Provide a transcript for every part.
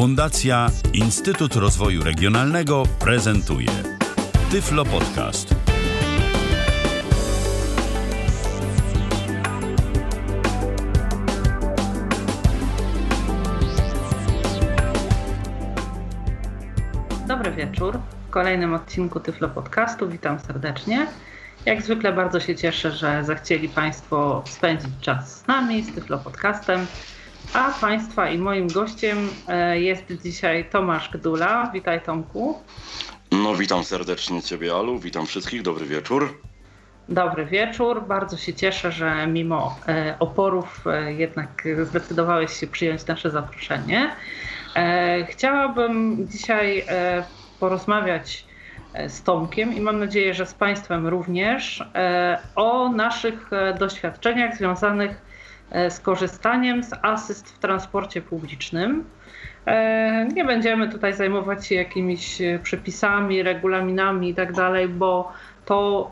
Fundacja Instytut Rozwoju Regionalnego prezentuje Tyflo Podcast. Dobry wieczór. W kolejnym odcinku Tyflo Podcastu witam serdecznie. Jak zwykle bardzo się cieszę, że zechcieli Państwo spędzić czas z nami, z Tyflo Podcastem. A Państwa i moim gościem e, jest dzisiaj Tomasz Gdula. Witaj Tomku. No witam serdecznie Ciebie Alu, witam wszystkich, dobry wieczór. Dobry wieczór. Bardzo się cieszę, że mimo e, oporów e, jednak zdecydowałeś się przyjąć nasze zaproszenie. Chciałabym dzisiaj porozmawiać z Tomkiem i mam nadzieję, że z Państwem również o naszych doświadczeniach związanych z korzystaniem z asyst w transporcie publicznym. E, nie będziemy tutaj zajmować się jakimiś e, przepisami, regulaminami i tak bo to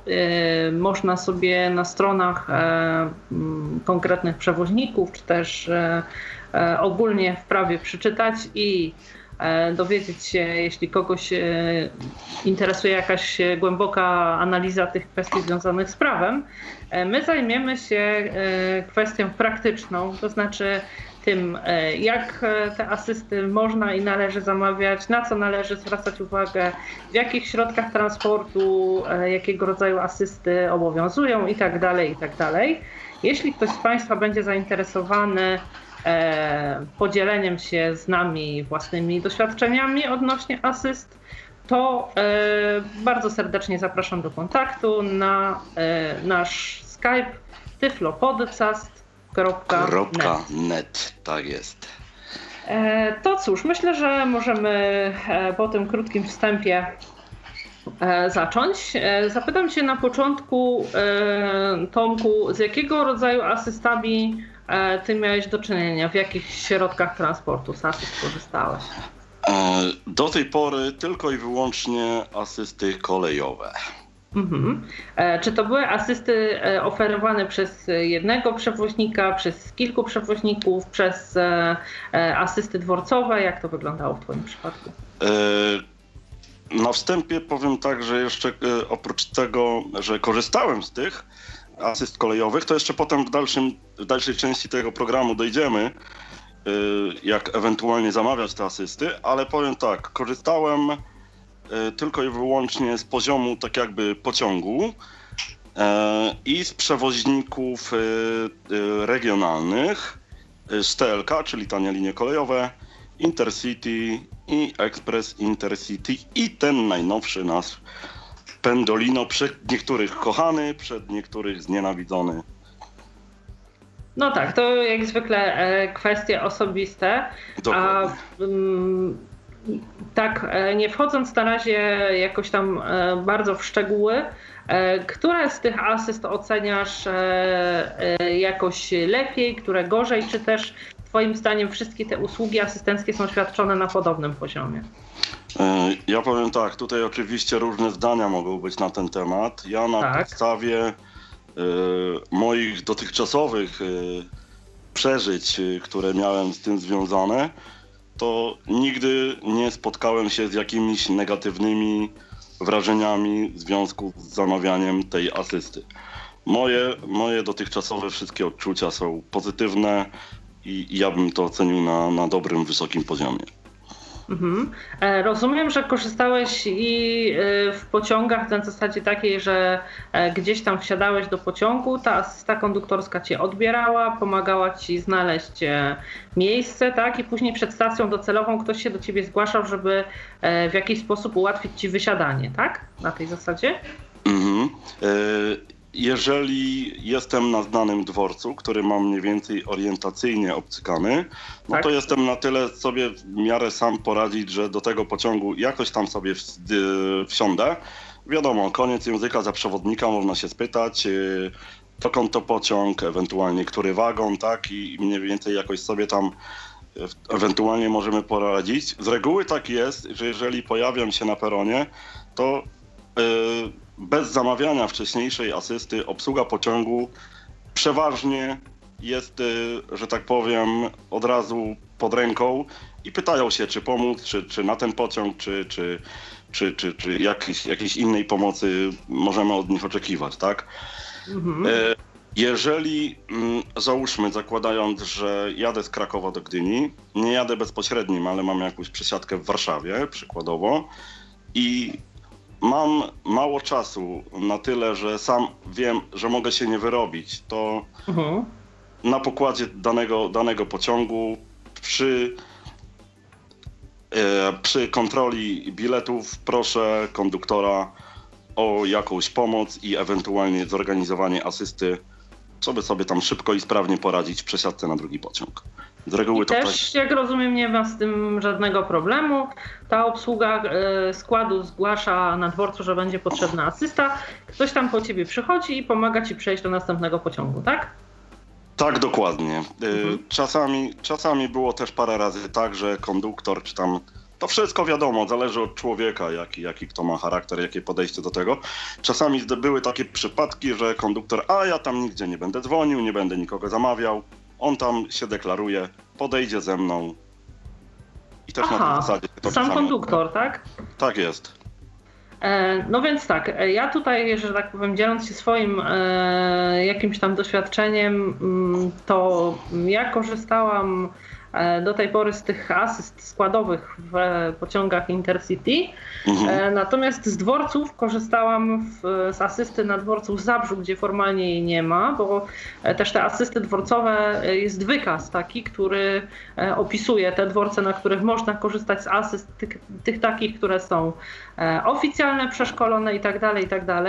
można sobie na stronach konkretnych przewoźników, czy też ogólnie w prawie przeczytać i dowiedzieć się, jeśli kogoś interesuje jakaś głęboka analiza tych kwestii związanych z prawem, E, my zajmiemy się e, kwestią praktyczną, to znaczy tym, e, jak te asysty można i należy zamawiać, na co należy zwracać uwagę, w jakich środkach transportu, jakiego rodzaju asysty obowiązują itd. Tak itd. Tak Jeśli ktoś z Państwa będzie zainteresowany podzieleniem się z nami własnymi doświadczeniami odnośnie asyst, to e, bardzo serdecznie zapraszam do kontaktu na e, nasz Skype tyflopodcast.net. Tak jest. E, to cóż, myślę, że możemy po tym krótkim wstępie zacząć. Zapytam Cię na początku, Tomku, z jakiego rodzaju asystami Ty miałeś do czynienia? W jakich środkach transportu z asyst korzystałeś? E, do tej pory tylko i wyłącznie asysty kolejowe. Mhm. E, czy to były asysty e, oferowane przez jednego przewoźnika, przez kilku przewoźników, przez asysty dworcowe? Jak to wyglądało w Twoim przypadku? Na wstępie powiem tak, że jeszcze oprócz tego, że korzystałem z tych asyst kolejowych, to jeszcze potem w, dalszym, w dalszej części tego programu dojdziemy Y, jak ewentualnie zamawiać te asysty, ale powiem tak, korzystałem y, tylko i wyłącznie z poziomu tak jakby pociągu y, i z przewoźników regionalnych z TLK, czyli tanie linie kolejowe, Intercity i Express Intercity i ten najnowszy nasz Pendolino, przed niektórych kochany, przed niektórych znienawidzony. No tak, to jak zwykle e, kwestie osobiste. Dokładnie. A, mm, tak, e, nie wchodząc na razie jakoś tam e, bardzo w szczegóły, które z tych asyst oceniasz jakoś lepiej, które gorzej, czy też Twoim zdaniem wszystkie te usługi asystenckie są świadczone na podobnym poziomie? Ja powiem tak, tutaj oczywiście różne zdania mogą być na ten temat. Ja na tak. podstawie E, moich dotychczasowych e, przeżyć, e, które miałem z tym związane, to nigdy nie spotkałem się z jakimiś negatywnymi wrażeniami w związku z zamawianiem tej asysty. Moje, moje dotychczasowe wszystkie odczucia są pozytywne i, i ja bym to ocenił na, na dobrym, wysokim poziomie. Mhm. E, rozumiem, że korzystałeś i e, w pociągach na zasadzie takiej, że e, gdzieś tam wsiadałeś do pociągu, ta asysta konduktorska cię odbierała, pomagała ci znaleźć miejsce, tak? I później przed stacją docelową ktoś się do ciebie zgłaszał, żeby w jakiś sposób ułatwić ci wysiadanie, tak? Na tej zasadzie? Mhm jeżeli jestem na znanym dworcu, który mam mniej więcej orientacyjnie obcykany, no tak. to jestem na tyle sobie w miarę sam poradzić, że do tego pociągu jakoś tam sobie wsiądę. Wiadomo, koniec języka za przewodnika, można się spytać, yy, dokąd to pociąg, ewentualnie który wagon, tak, i mniej więcej jakoś sobie tam yy, ewentualnie możemy poradzić. Z reguły tak jest, że jeżeli pojawiam się na peronie, to yy, bez zamawiania wcześniejszej asysty obsługa pociągu przeważnie jest, y, że tak powiem, od razu pod ręką i pytają się, czy pomóc, czy, czy na ten pociąg, czy, czy, czy, czy, czy jakiejś, jakiejś innej pomocy możemy od nich oczekiwać, tak? Mhm. E, jeżeli mm, załóżmy, zakładając, że jadę z Krakowa do Gdyni, nie jadę bezpośrednim, ale mam jakąś przesiadkę w Warszawie, przykładowo, i mam mało czasu na tyle, że sam wiem, że mogę się nie wyrobić, to mhm. na pokładzie danego, danego pociągu przy, e, przy kontroli biletów proszę konduktora o jakąś pomoc i ewentualnie zorganizowanie asysty, żeby sobie tam szybko i sprawnie poradzić w przesiadce na drugi pociąg. Z reguły I to też, tak... jak rozumiem, nie ma z tym żadnego problemu. Ta obsługa e, składu zgłasza na dworcu, że będzie potrzebna asysta. Ktoś tam po ciebie przychodzi i pomaga ci przejść do następnego pociągu, tak? Tak, dokładnie. E, mhm. Czasami, czasami było też parę razy tak, że konduktor czy tam to wszystko wiadomo, zależy od człowieka, jaki, jaki kto ma charakter, jakie podejście do tego. Czasami były takie przypadki, że konduktor, a ja tam nigdzie nie będę dzwonił, nie będę nikogo zamawiał. On tam się deklaruje, podejdzie ze mną. I też Aha, na tej zasadzie. To sam konduktor, tak? Tak jest. E, no więc tak, e, ja tutaj, że tak powiem, dzieląc się swoim e, jakimś tam doświadczeniem, mm, to ja korzystałam E, do tej pory z tych asyst składowych w pociągach Intercity. Mhm. E, natomiast z dworców korzystałam w, z asysty na dworcu w Zabrzu, gdzie formalnie jej nie ma, bo e, też te asysty dworcowe jest wykaz taki, który opisuje te dworce, na których można korzystać z asyst, tych, tych takich, które są oficjalne, przeszkolone itd., tak itd.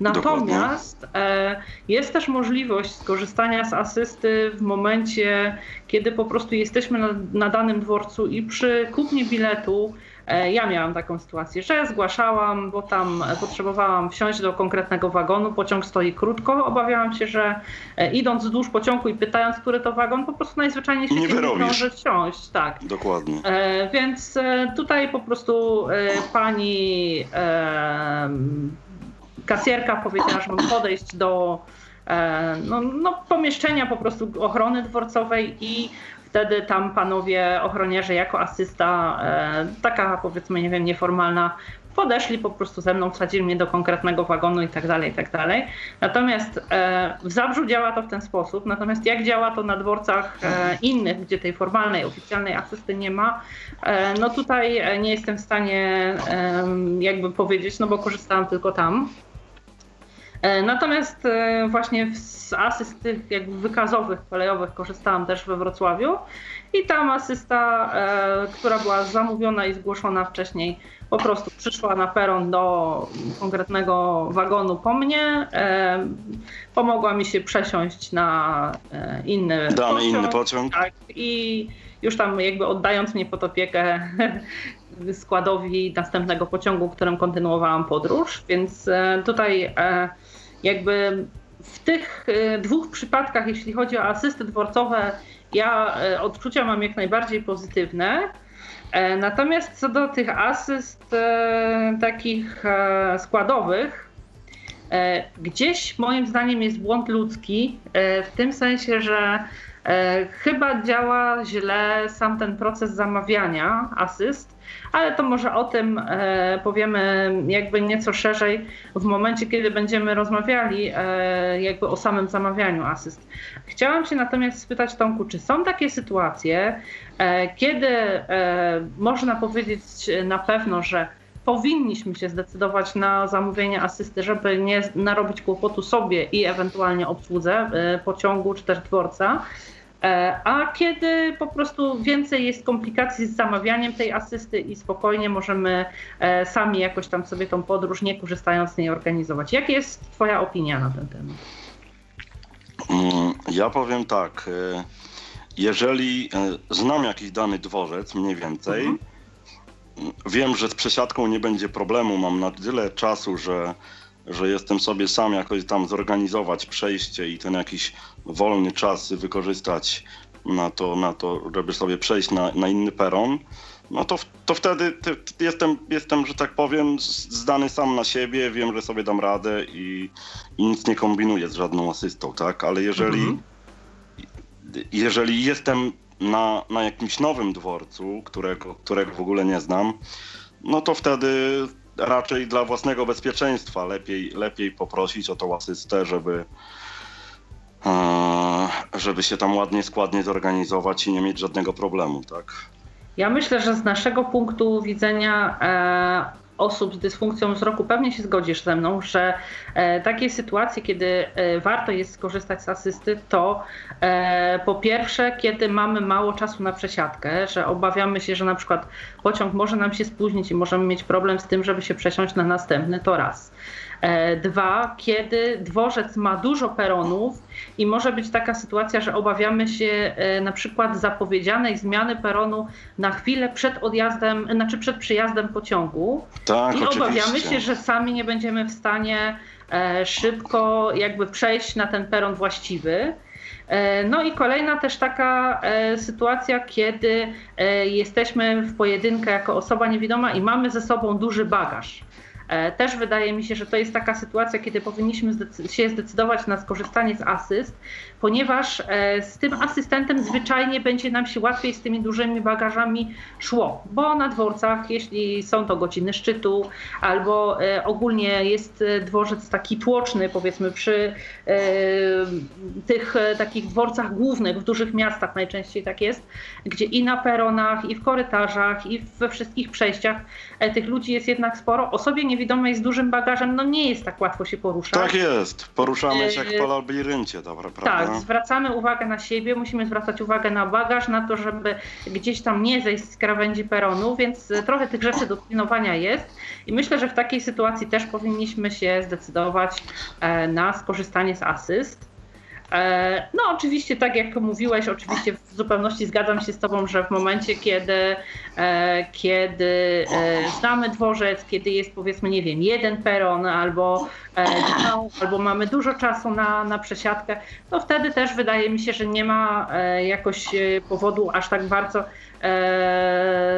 Natomiast e, jest też możliwość skorzystania z asysty w momencie, kiedy po prostu jesteśmy na, na danym dworcu i przy kupnie biletu e, ja miałam taką sytuację, że zgłaszałam, bo tam potrzebowałam wsiąść do konkretnego wagonu, pociąg stoi krótko, obawiałam się, że e, idąc wzdłuż pociągu i pytając, który to wagon, po prostu najzwyczajniej się nie, nie może wsiąść. Tak. Dokładnie. Więc tutaj po prostu pani kasjerka powiedziała, że mam podejść do e, no, no, pomieszczenia po prostu ochrony dworcowej i wtedy tam panowie ochroniarze jako asysta, e, taka powiedzmy, nie wiem, nieformalna, podeszli po prostu ze mną, wsadzili mnie do konkretnego wagonu i tak dalej, i tak dalej. Natomiast e, w Zabrzu działa to w ten sposób, natomiast jak działa to na dworcach innych, gdzie tej formalnej, oficjalnej asysty nie ma, no tutaj nie jestem w stanie jakby powiedzieć, no bo korzystałam tylko tam. E, natomiast e, właśnie z asyst tych jakby wykazowych, kolejowych korzystałam też we Wrocławiu i tam asysta, e, która była zamówiona i zgłoszona wcześniej, po prostu przyszła na peron do konkretnego wagonu po mnie, pomogła mi się przesiąść na inny Dany pociąg. inny pociąg. Tak, i już tam jakby oddając mnie pod opiekę składowi następnego pociągu, którym kontynuowałam podróż, więc tutaj jakby w tych e, dwóch przypadkach, jeśli chodzi o asysty dworcowe, ja e, odczucia mam jak najbardziej pozytywne. E, natomiast co do tych asyst takich składowych, gdzieś moim zdaniem jest błąd ludzki, w tym sensie, że chyba działa źle sam ten proces zamawiania asyst ale to może o tym e, powiemy jakby nieco szerzej w momencie, kiedy będziemy rozmawiali e, jakby o samym zamawianiu asyst. Chciałam się natomiast spytać Tomku, czy są takie sytuacje, e, kiedy można powiedzieć na pewno, że powinniśmy się zdecydować na zamówienie asysty, żeby nie narobić kłopotu sobie i ewentualnie obsłudze pociągu czy też dworca. E, a kiedy po prostu więcej jest komplikacji z zamawianiem tej asysty i spokojnie możemy e, sami jakoś tam sobie tą podróż, nie korzystając z niej, organizować. Jaka jest Twoja opinia na ten temat? Mm, ja powiem tak. E, jeżeli znam jakiś dany dworzec, mniej więcej, mhm. wiem, że z przesiadką nie będzie problemu, mam na tyle czasu, że że jestem sobie sam jakoś tam zorganizować przejście i ten jakiś wolny czas wykorzystać na to, na to żeby sobie przejść na, na inny peron, no to, to wtedy jestem, jestem, że tak powiem, zdany sam na siebie, wiem, że sobie dam radę i, i nic nie kombinuję z żadną asystą, tak? Ale jeżeli, mhm. jeżeli jestem na, na jakimś nowym dworcu, którego, którego w ogóle nie znam, no to wtedy raczej dla własnego bezpieczeństwa lepiej, lepiej poprosić o tą asystę, żeby, żeby się tam ładnie, składnie zorganizować i nie mieć żadnego problemu, tak? Ja myślę, że z naszego punktu widzenia e, osób z dysfunkcją wzroku pewnie się zgodzisz ze mną, że e, takie sytuacje, kiedy e, warto jest skorzystać z asysty, to e, po pierwsze, kiedy mamy mało czasu na przesiadkę, że obawiamy się, że na przykład pociąg może nam się spóźnić i możemy mieć problem z tym, żeby się przesiąść na następny, to raz. E, dwa, kiedy dworzec ma dużo peronów i może być taka sytuacja, że obawiamy się e, na przykład zapowiedzianej zmiany peronu na chwilę przed odjazdem, znaczy przed przyjazdem pociągu. Tak, I oczywiście. obawiamy się, że sami nie będziemy w stanie e, szybko jakby przejść na ten peron właściwy. No i kolejna też taka sytuacja, kiedy jesteśmy w pojedynkę jako osoba niewidoma i mamy ze sobą duży bagaż. E, też wydaje mi się, że to jest taka sytuacja, kiedy powinniśmy się zdecydować na skorzystanie z asyst, ponieważ e, z tym asystentem zwyczajnie będzie nam się łatwiej z tymi dużymi bagażami szło, bo na dworcach, jeśli są to godziny szczytu, albo e, ogólnie jest dworzec taki tłoczny, powiedzmy przy tych takich dworcach głównych w dużych miastach najczęściej tak jest, gdzie i na peronach, i w korytarzach, i we wszystkich przejściach tych ludzi jest jednak sporo. Osobie niewidomej z dużym bagażem, no nie jest tak łatwo się poruszać. Tak jest. Poruszamy się jak po labiryncie, dobra, prawda? Tak, zwracamy uwagę na siebie, musimy zwracać uwagę na bagaż, na to, żeby gdzieś tam nie zejść z krawędzi peronu, więc trochę tych rzeczy do pilnowania jest i myślę, że w takiej sytuacji też powinniśmy się zdecydować e, na skorzystanie z asyst. E, no, oczywiście, tak jak mówiłeś, oczywiście w zupełności zgadzam się z Tobą, że w momencie, kiedy, e, kiedy e, znamy dworzec, kiedy jest powiedzmy, nie wiem, jeden peron albo albo mamy dużo czasu na, na przesiadkę, to wtedy też wydaje mi się, że nie ma jakoś powodu aż tak bardzo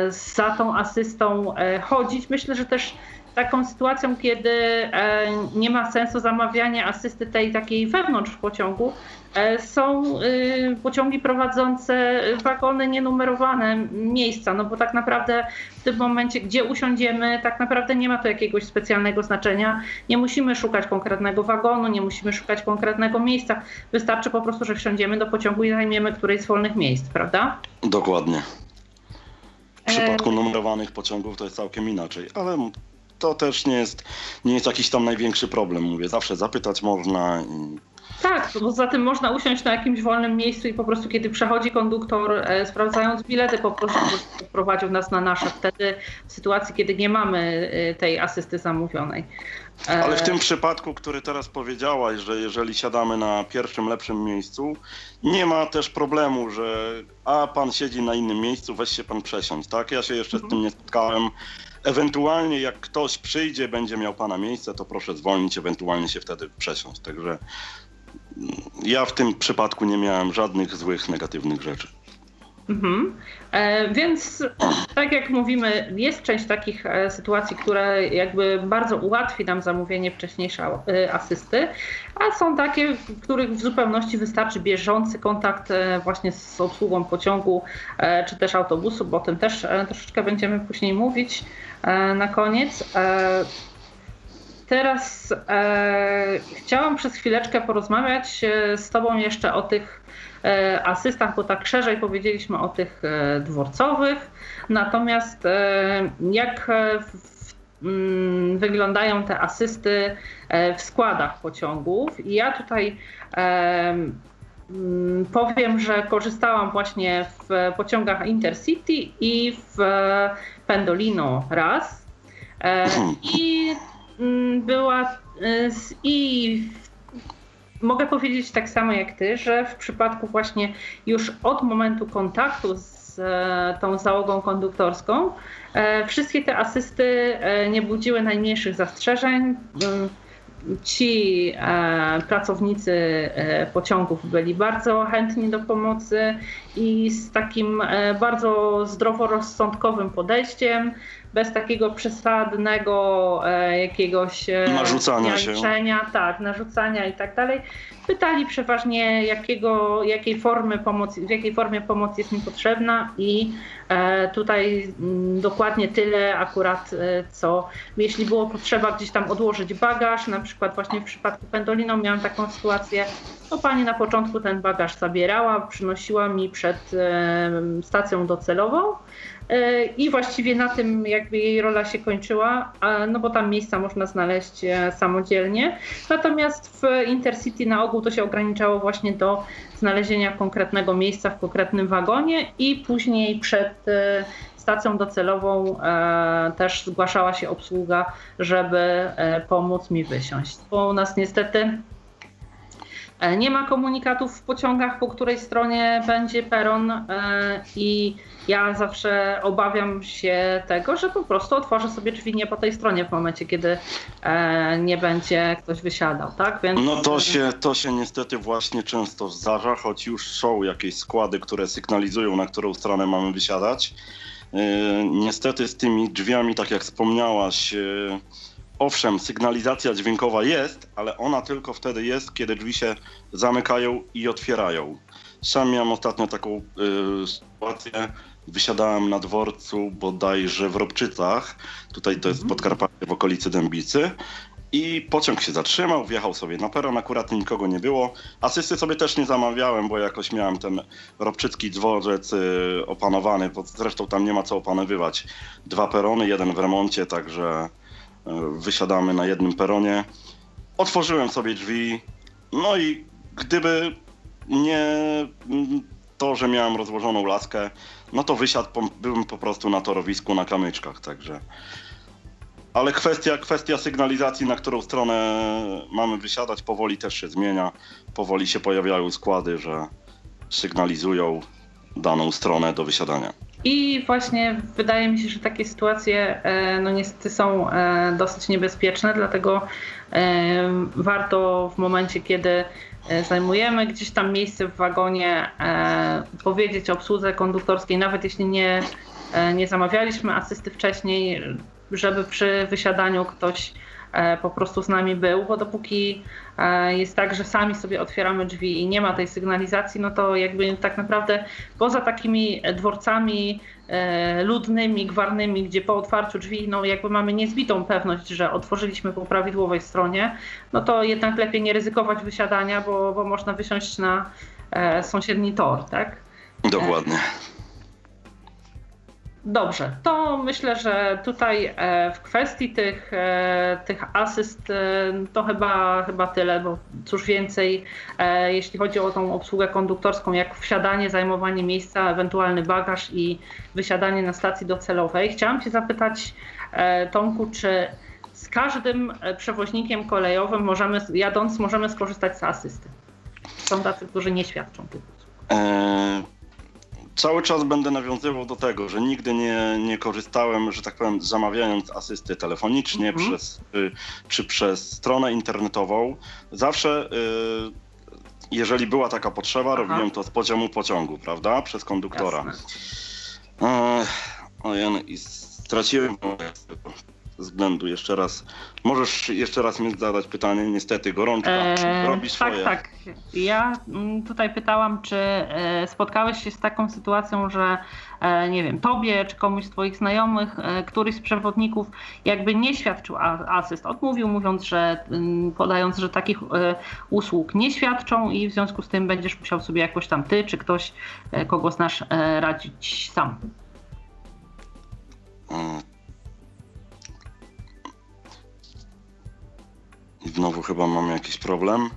za tą asystą chodzić. Myślę, że też taką sytuacją, kiedy e, nie ma sensu zamawiania asysty tej takiej wewnątrz pociągu, e, są y, pociągi prowadzące wagony nienumerowane miejsca, no bo tak naprawdę w tym momencie, gdzie usiądziemy, tak naprawdę nie ma to jakiegoś specjalnego znaczenia. Nie musimy szukać konkretnego wagonu, nie musimy szukać konkretnego miejsca. Wystarczy po prostu, że wsiądziemy do pociągu i zajmiemy którejś z wolnych miejsc, prawda? Dokładnie. W przypadku numerowanych pociągów to jest całkiem inaczej, ale to też nie jest, nie jest jakiś tam największy problem, mówię. Zawsze zapytać można. I... Tak, poza tym można usiąść na jakimś wolnym miejscu i po prostu kiedy przechodzi konduktor, e, sprawdzając bilety, poprosić, żeby prowadził nas na nasze. Wtedy w sytuacji, kiedy nie mamy e, tej asysty zamówionej. E, Ale w tym przypadku, który teraz powiedziałaś, że jeżeli siadamy na pierwszym, lepszym miejscu, nie ma też problemu, że a pan siedzi na innym miejscu, weź się pan przesiąść, tak? Ja się jeszcze z tym nie spotkałem. Ewentualnie jak ktoś przyjdzie, będzie miał pana miejsce, to proszę zwolnić, ewentualnie się wtedy przesiąść. Także ja w tym przypadku nie miałem żadnych złych, negatywnych rzeczy. Mhm. E, więc tak jak mówimy, jest część takich e, sytuacji, które jakby bardzo ułatwi nam zamówienie wcześniejszej e, asysty, a są takie, w których w zupełności wystarczy bieżący kontakt e, właśnie z obsługą pociągu e, czy też autobusu, bo o tym też e, troszeczkę będziemy później mówić na koniec. Teraz chciałam przez chwileczkę porozmawiać z Tobą jeszcze o tych E, asystach, bo tak szerzej powiedzieliśmy o tych e, dworcowych. Natomiast e, jak mm, wyglądają te asysty w składach pociągów? I ja tutaj mm, powiem, że korzystałam właśnie w pociągach Intercity i w Pendolino raz. I mm, była i mogę powiedzieć tak samo jak ty, że w przypadku właśnie już od momentu kontaktu z e, tą załogą konduktorską, e, wszystkie te asysty e, nie budziły najmniejszych zastrzeżeń. Mm, ci pracownicy pociągów byli bardzo chętni do pomocy i z takim bardzo zdroworozsądkowym podejściem, bez takiego przesadnego jakiegoś narzucania się. tak, narzucania i tak dalej. Pytali przeważnie, jakiego, jakiej formy pomoc, w jakiej formie pomoc jest mi potrzebna i e, tutaj mm, dokładnie tyle akurat, e, co jeśli było potrzeba gdzieś tam odłożyć bagaż, na przykład właśnie w przypadku Pendolino miałam taką sytuację, no pani na początku ten bagaż zabierała, przynosiła mi przed e, stacją docelową, E, I właściwie na tym jakby jej rola się kończyła, no bo tam miejsca można znaleźć e, samodzielnie. Natomiast w Intercity na ogół to się ograniczało właśnie do znalezienia konkretnego miejsca w konkretnym wagonie i później przed e, stacją docelową też zgłaszała się obsługa, żeby pomóc mi wysiąść. Bo u nas niestety nie ma komunikatów w pociągach, po której stronie będzie peron i ja zawsze obawiam się tego, że po prostu otworzę sobie drzwi nie po tej stronie w momencie, kiedy e, nie będzie ktoś wysiadał, tak? Więc... No to się, to się niestety właśnie często zdarza, choć już są jakieś składy, które sygnalizują, na którą stronę mamy wysiadać. E, niestety z tymi drzwiami, tak jak wspomniałaś, e, owszem, sygnalizacja dźwiękowa jest, ale ona tylko wtedy jest, kiedy drzwi się zamykają i otwierają. Sam miałem ostatnio taką y, sytuację, Wysiadałem na dworcu bodajże w Robczycach, tutaj to jest mhm. Podkarpacie w okolicy Dębicy. I pociąg się zatrzymał, wjechał sobie na peron, akurat nikogo nie było. Asysty sobie też nie zamawiałem, bo jakoś miałem ten robczycki dworzec y, opanowany, bo zresztą tam nie ma co opanowywać. Dwa perony, jeden w remoncie, także wysiadamy na jednym peronie. Otworzyłem sobie drzwi, no i gdyby nie to, że miałem rozłożoną laskę, no to wysiadł byłem po prostu na torowisku na kamyczkach, także. Ale kwestia, kwestia sygnalizacji, na którą stronę mamy wysiadać, powoli też się zmienia. Powoli się pojawiają składy, że sygnalizują daną stronę do wysiadania. I właśnie wydaje mi się, że takie sytuacje e, no niestety są e, dosyć niebezpieczne, dlatego e, warto w momencie, kiedy zajmujemy gdzieś tam miejsce w wagonie, powiedzieć obsłudze konduktorskiej, nawet jeśli nie, nie zamawialiśmy asysty wcześniej, żeby przy wysiadaniu ktoś po prostu z nami był, bo dopóki e, jest tak, że sami sobie otwieramy drzwi i nie ma tej sygnalizacji, no to jakby tak naprawdę poza takimi dworcami e, ludnymi, gwarnymi, gdzie po otwarciu drzwi, no jakby mamy niezbitą pewność, że otworzyliśmy po prawidłowej stronie, no to jednak lepiej nie ryzykować wysiadania, bo, bo można wysiąść na sąsiedni tor, tak? Dokładnie. Dobrze, to myślę, że tutaj e, w kwestii tych, e, tych asyst e, to chyba, chyba tyle, bo cóż więcej, jeśli chodzi o tą obsługę konduktorską, jak wsiadanie, zajmowanie miejsca, ewentualny bagaż i wysiadanie na stacji docelowej. Chciałam Cię zapytać, Tomku, czy z każdym przewoźnikiem kolejowym możemy, jadąc, możemy skorzystać z asysty? Są tacy, którzy nie świadczą tych usług. Cały czas będę nawiązywał do tego, że nigdy nie, nie korzystałem, że tak powiem, zamawiając asysty telefonicznie mhm. przez, y, czy przez stronę internetową. Zawsze, y, jeżeli była taka potrzeba, Aha. robiłem to z poziomu pociągu, prawda? Przez konduktora. Jasne. Ojej, i straciłem względu jeszcze raz. Możesz jeszcze raz mi zadać pytanie, niestety gorączka eee, robi tak, swoje. Tak, tak. Ja mm, tutaj pytałam, czy e, spotkałeś się z taką sytuacją, że e, nie wiem, tobie czy komuś z twoich znajomych, e, któryś z przewodników jakby nie świadczył asyst. Odmówił mówiąc, że mm, podając, że takich usług nie świadczą i w związku z tym będziesz musiał sobie jakoś tam ty czy ktoś, kogo znasz, radzić sam. Znowu chyba mam jakiś problem.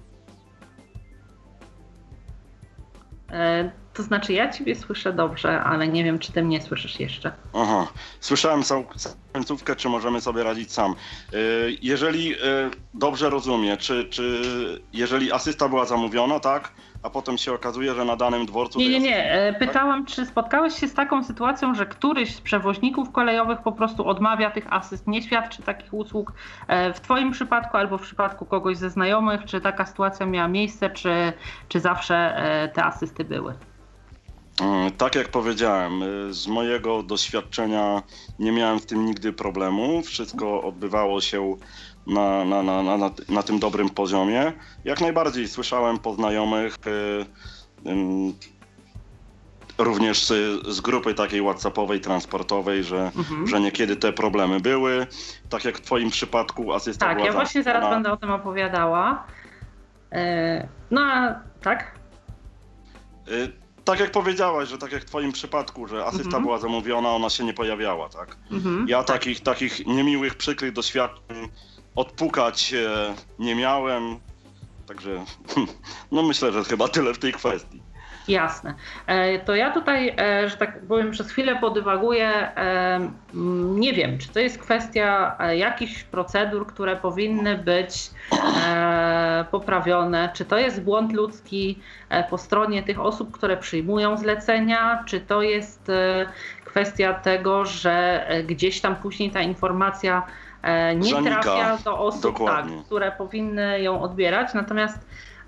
E, to znaczy, ja ciebie słyszę dobrze, ale nie wiem, czy ty mnie słyszysz jeszcze. Aha, słyszałem całą końcówkę, czy możemy sobie radzić sam. E, jeżeli e, dobrze rozumiem, czy, czy jeżeli asysta była zamówiona, tak? A potem się okazuje, że na danym dworcu. Nie, nie, nie. E, pytałam, czy spotkałeś się z taką sytuacją, że któryś z przewoźników kolejowych po prostu odmawia tych asyst, nie świadczy takich usług e, w Twoim przypadku albo w przypadku kogoś ze znajomych? Czy taka sytuacja miała miejsce, czy, czy zawsze e, te asysty były? Mm, tak jak powiedziałem, z mojego doświadczenia nie miałem w tym nigdy problemu. Wszystko odbywało się na, na, na, na, na tym dobrym poziomie. Jak najbardziej słyszałem po znajomych, y, również z grupy takiej WhatsAppowej, transportowej, że, mhm. że niekiedy te problemy były. Tak jak w Twoim przypadku asysta Tak, ja właśnie zaraz będę o tym opowiadała. E, no a tak? tak jak powiedziałaś, że tak jak w twoim przypadku, że asysta mhm. była zamówiona, ona się nie pojawiała, tak? Mhm. Ja tak. takich, takich niemiłych, przykrych doświadczeń odpukać e, nie miałem, także no myślę, że chyba tyle w tej kwestii. Jasne. E, to ja tutaj, e, że tak powiem, przez chwilę podywaguję. Nie wiem, czy to jest kwestia jakichś procedur, które powinny być poprawione, czy to jest błąd ludzki po stronie tych osób, które przyjmują zlecenia, czy to jest kwestia tego, że gdzieś tam później ta informacja nie trafia do osób, tak, które powinny ją odbierać. Natomiast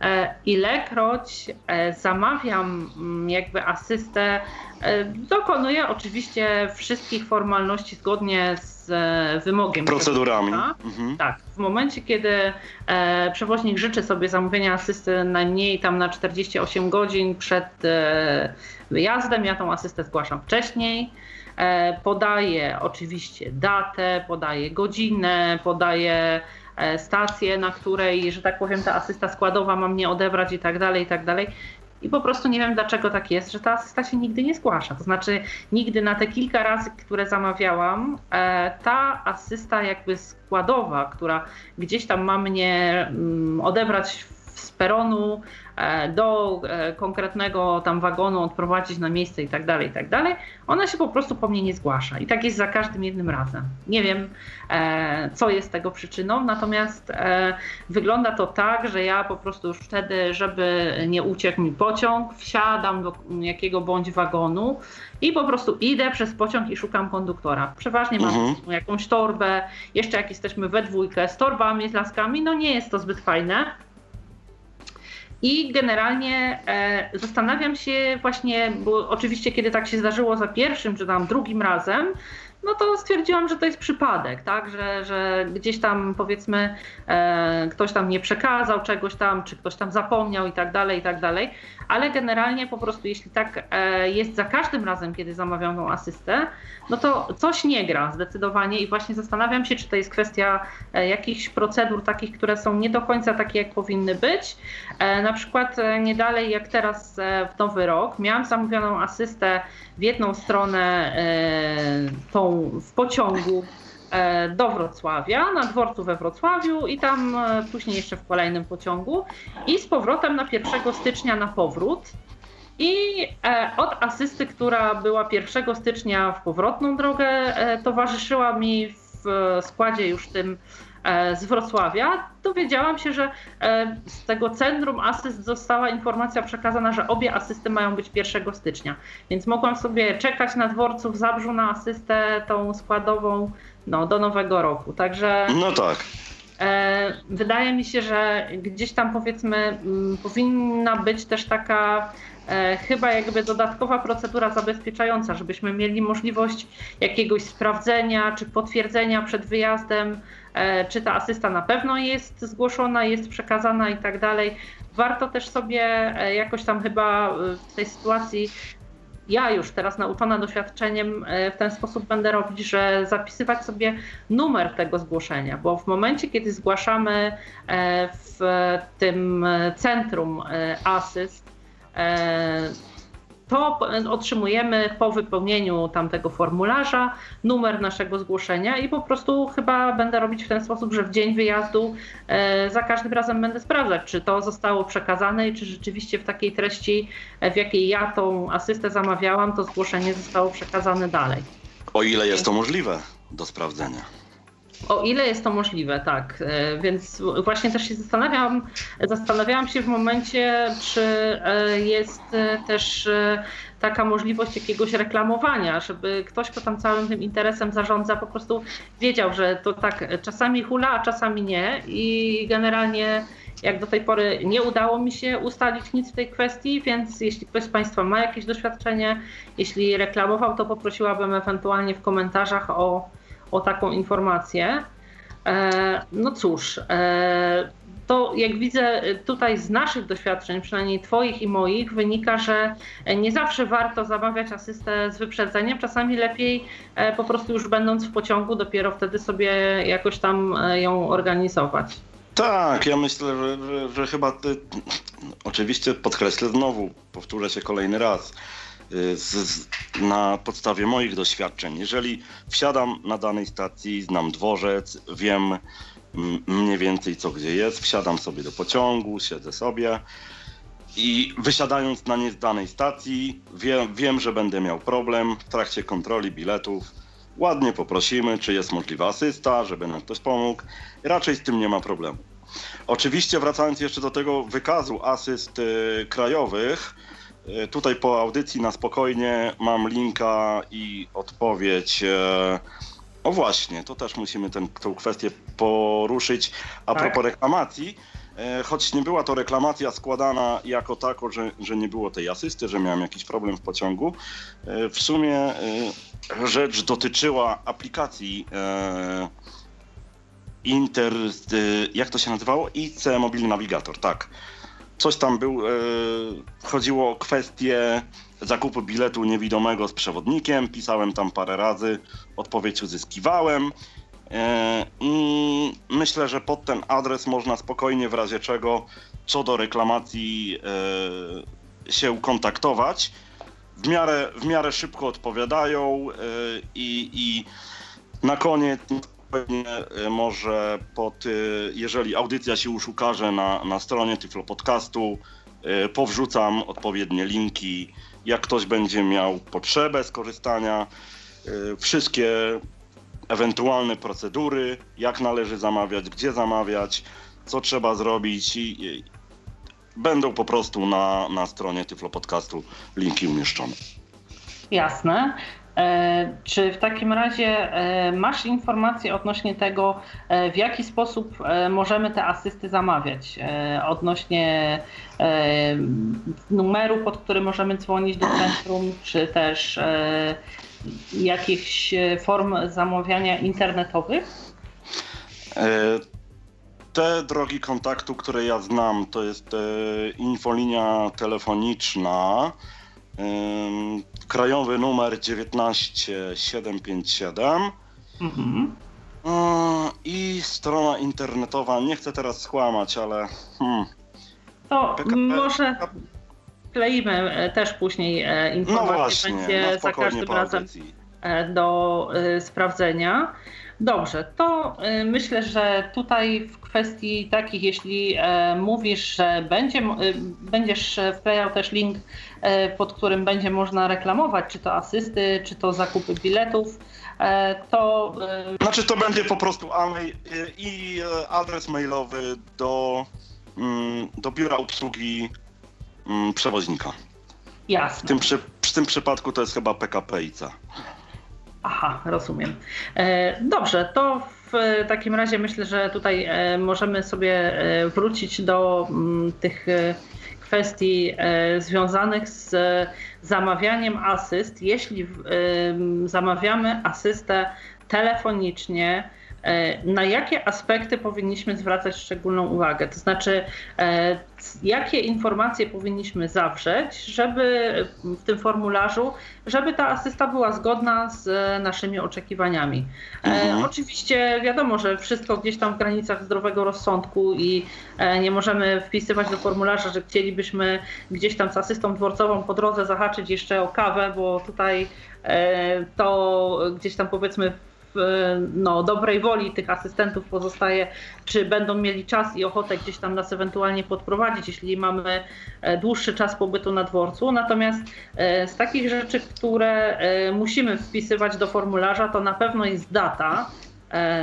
E, ilekroć e, zamawiam mm, jakby asystę, e, dokonuję oczywiście wszystkich formalności zgodnie z wymogiem. Procedurami. Mhm. Tak. W momencie, kiedy przewoźnik życzy sobie zamówienia asysty najmniej tam na 48 godzin przed wyjazdem, ja tą asystę zgłaszam wcześniej. Podaję oczywiście datę, podaję godzinę, podaję E, stację, na której, że tak powiem, ta asysta składowa ma mnie odebrać i tak dalej, i tak dalej. I po prostu nie wiem, dlaczego tak jest, że ta asysta się nigdy nie zgłasza. To znaczy, nigdy na te kilka razy, które zamawiałam, e, ta asysta jakby składowa, która gdzieś tam ma mnie mm, odebrać z peronu, E, do e, konkretnego tam wagonu odprowadzić na miejsce i tak dalej, i tak dalej, ona się po prostu po mnie nie zgłasza. I tak jest za każdym jednym razem. Nie wiem, e, co jest tego przyczyną, natomiast wygląda to tak, że ja po prostu już wtedy, żeby nie uciekł mi pociąg, wsiadam do jakiego bądź wagonu i po prostu idę przez pociąg i szukam konduktora. Przeważnie mam mhm. jakąś torbę, jeszcze jak jesteśmy we dwójkę z torbami, z laskami, no nie jest to zbyt fajne. I generalnie e, zastanawiam się właśnie, bo oczywiście kiedy tak się zdarzyło za pierwszym czy tam drugim razem, no to stwierdziłam, że to jest przypadek, tak, że, że gdzieś tam powiedzmy e, ktoś tam nie przekazał czegoś tam, czy ktoś tam zapomniał i tak dalej, i tak dalej, ale generalnie po prostu jeśli tak e, jest za każdym razem, kiedy zamawiam tą asystę, no to coś nie gra zdecydowanie i właśnie zastanawiam się, czy to jest kwestia e, jakichś procedur takich, które są nie do końca takie, jak powinny być. E, na przykład e, nie dalej jak teraz e, w nowy rok miałam zamówioną asystę w jedną stronę e, w pociągu e, do Wrocławia, na dworcu we Wrocławiu i tam e, później jeszcze w kolejnym pociągu i z powrotem na 1 stycznia na powrót. I e, od asysty, która była 1 stycznia w powrotną drogę, towarzyszyła mi w składzie już tym z Wrocławia, dowiedziałam się, że e, z tego centrum asyst została informacja przekazana, że obie asysty mają być 1 stycznia. Więc mogłam sobie czekać na dworcu w Zabrzu na asystę tą składową no, do nowego roku. Także. No tak. E, wydaje mi się, że gdzieś tam powiedzmy powinna być też taka chyba jakby dodatkowa procedura zabezpieczająca, żebyśmy mieli możliwość jakiegoś sprawdzenia czy potwierdzenia przed wyjazdem E, czy ta asysta na pewno jest zgłoszona, jest przekazana i tak dalej. Warto też sobie e, jakoś tam chyba e, w tej sytuacji ja już teraz nauczona doświadczeniem w ten sposób będę robić, że zapisywać sobie numer tego zgłoszenia, bo w momencie, kiedy zgłaszamy w tym centrum asyst to otrzymujemy po wypełnieniu tamtego formularza numer naszego zgłoszenia i po prostu chyba będę robić w ten sposób, że w dzień wyjazdu e, za każdym razem będę sprawdzać, czy to zostało przekazane i czy rzeczywiście w takiej treści, e, w jakiej ja tą asystę zamawiałam, to zgłoszenie zostało przekazane dalej. O ile jest to możliwe do sprawdzenia. O ile jest to możliwe, tak. E, więc właśnie też się zastanawiam, zastanawiałam się w momencie, czy e, jest e, też taka możliwość jakiegoś reklamowania, żeby ktoś, kto tam całym tym interesem zarządza, po prostu wiedział, że to tak czasami hula, a czasami nie i generalnie jak do tej pory nie udało mi się ustalić nic w tej kwestii, więc jeśli ktoś z Państwa ma jakieś doświadczenie, jeśli reklamował, to poprosiłabym ewentualnie w komentarzach o, o taką informację. E, no cóż, e, to jak widzę tutaj z naszych doświadczeń, przynajmniej Twoich i moich, wynika, że nie zawsze warto zamawiać asystę z wyprzedzeniem. Czasami lepiej e, po prostu już będąc w pociągu, dopiero wtedy sobie jakoś tam ją organizować. Tak, ja myślę, że, że, że chyba ty, oczywiście podkreślę znowu, powtórzę się kolejny raz. Z, na podstawie moich doświadczeń, jeżeli wsiadam na danej stacji, znam dworzec, wiem mniej więcej co gdzie jest, wsiadam sobie do pociągu, siedzę sobie i wysiadając na danej stacji, wiem, wiem, że będę miał problem w trakcie kontroli biletów. Ładnie poprosimy, czy jest możliwa asysta, żeby nam ktoś pomógł. Raczej z tym nie ma problemu. Oczywiście wracając jeszcze do tego wykazu asyst y, krajowych, tutaj po audycji na spokojnie mam linka i odpowiedź. Y, o właśnie, to też musimy tę kwestię poruszyć a tak. propos reklamacji. E, choć nie była to reklamacja składana jako tako, że, że nie było tej asysty, że miałem jakiś problem w pociągu. E, w sumie e, rzecz dotyczyła aplikacji Inter, jak to się nazywało? IC Mobilny Navigator, tak. Coś tam był, chodziło o kwestię zakupu biletu niewidomego z przewodnikiem, pisałem tam parę razy, odpowiedź uzyskiwałem. E, I myślę, że pod ten adres można spokojnie w razie czego co do reklamacji e, się kontaktować. W miarę, w miarę szybko odpowiadają e, i na koniec może pod, jeżeli audycja się już ukaże na, na stronie Tyflo Podcastu, powrzucam odpowiednie linki. Jak ktoś będzie miał potrzebę skorzystania, wszystkie ewentualne procedury, jak należy zamawiać, gdzie zamawiać, co trzeba zrobić i będą po prostu na, na stronie Tyflo Podcastu linki umieszczone. Jasne. E, czy w takim razie e, masz informacje odnośnie tego, e, w jaki sposób możemy te asysty zamawiać? Odnośnie numeru, pod który możemy dzwonić do centrum, czy też jakichś form zamawiania internetowych? Te drogi kontaktu, które ja znam, to jest infolinia telefoniczna, krajowy numer 19757 mhm. i strona internetowa. Nie chcę teraz skłamać, ale. Hmm. To PKP, może wkleimy e, też później e, informacje, no właśnie, będzie za każdym razem e, do sprawdzenia. Dobrze, to myślę, że tutaj w kwestii takich, jeśli mówisz, że będzie, będziesz wklejał też link, pod którym będzie można reklamować, czy to asysty, czy to zakupy biletów, to. Znaczy, to będzie po prostu i adres mailowy do, mm, do biura obsługi mm, przewoźnika. Jasne. W tym, przy, w tym przypadku to jest chyba PKP IC. Aha, rozumiem. E, dobrze, to w takim razie myślę, że tutaj e, możemy sobie e, wrócić do mm, tych e, kwestii e, związanych z zamawianiem asyst. Jeśli zamawiamy asystę telefonicznie, E, na jakie aspekty powinniśmy zwracać szczególną uwagę? To znaczy, e, jakie informacje powinniśmy zawrzeć, żeby w tym formularzu, żeby ta asysta była zgodna z naszymi oczekiwaniami. E, mhm. Oczywiście wiadomo, że wszystko gdzieś tam w granicach zdrowego rozsądku i nie możemy wpisywać do formularza, że chcielibyśmy gdzieś tam z asystą dworcową po drodze zahaczyć jeszcze o kawę, bo tutaj to gdzieś tam powiedzmy no, dobrej woli tych asystentów pozostaje, czy będą mieli czas i ochotę gdzieś tam nas ewentualnie podprowadzić, jeśli mamy e, dłuższy czas pobytu na dworcu. Natomiast e, z takich rzeczy, które e, musimy wpisywać do formularza, to na pewno jest data,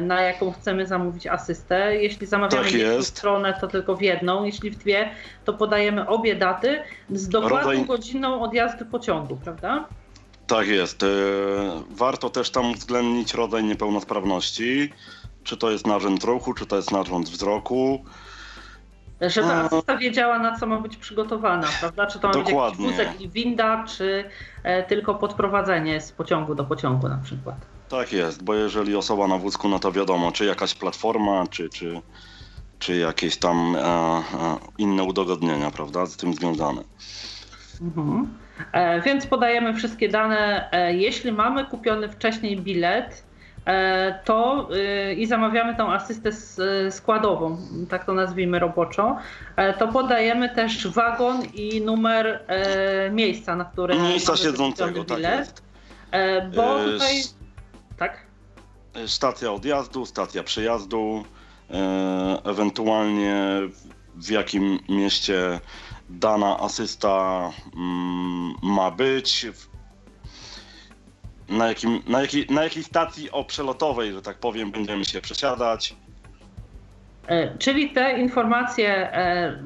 na jaką chcemy zamówić asystę. Jeśli zamawiamy Tak jedną stronę, to tylko w jedną. Jeśli w dwie, to podajemy obie daty z dokładną godziną odjazdu pociągu, prawda? Tak jest. E, Warto też tam uwzględnić rodzaj niepełnosprawności. Czy to jest narząd ruchu, czy to jest narząd wzroku. Żeby No. asysta wiedziała, na co ma być przygotowana, prawda? Czy to ma Dokładnie. być jakiś wózek i winda, czy e, tylko podprowadzenie z pociągu do pociągu na przykład. Tak jest, bo jeżeli osoba na wózku, no to wiadomo, czy jakaś platforma, czy, czy, czy jakieś tam e, e, inne udogodnienia, prawda, z tym związane. Mhm. E, więc podajemy wszystkie dane. E, jeśli mamy kupiony wcześniej bilet, e, to i zamawiamy tą asystę składową, tak to nazwijmy roboczo, to podajemy też wagon i numer miejsca, na którym Miejsca siedzącego, tak bilet. jest. E, bo tutaj. Tak. Stacja odjazdu, stacja przyjazdu, e, ewentualnie w jakim mieście dana asysta mm, ma być, na, jakim, na, jakiej, na jakiej stacji o przelotowej, że tak powiem, będziemy się przesiadać. E, Czyli te informacje e,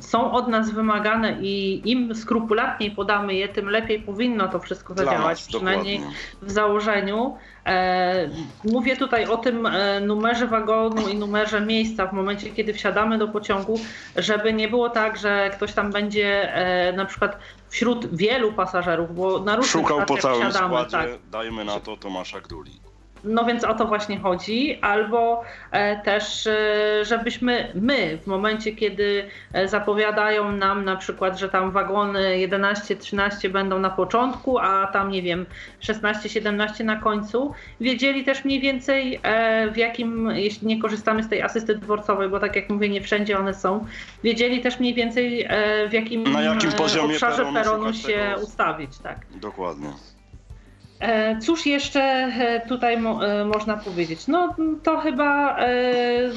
są od nas wymagane i im skrupulatniej podamy je, tym lepiej powinno to wszystko zadziałać, nas, przynajmniej dokładnie. w założeniu. E, Mówię tutaj o tym e, numerze wagonu i numerze miejsca w momencie, kiedy wsiadamy do pociągu, żeby nie było tak, że ktoś tam będzie e, na przykład wśród wielu pasażerów, bo na różnych Szukał po całym wsiadamy, składzie, tak. dajmy na to Tomasza Gduli. No więc o to właśnie chodzi, albo e, też, e, żebyśmy my w momencie, kiedy e, zapowiadają nam na przykład, że tam wagony 11, 13 będą na początku, a tam nie wiem 16, 17 na końcu, wiedzieli też mniej więcej w jakim, jeśli nie korzystamy z tej asysty dworcowej, bo tak jak mówię, nie wszędzie one są, wiedzieli też mniej więcej w jakim, Na jakim poziomie obszarze peronu peronu się tego- ustawić, tak. Dokładnie. E, Cóż jeszcze e, tutaj mo, e, można powiedzieć? No to chyba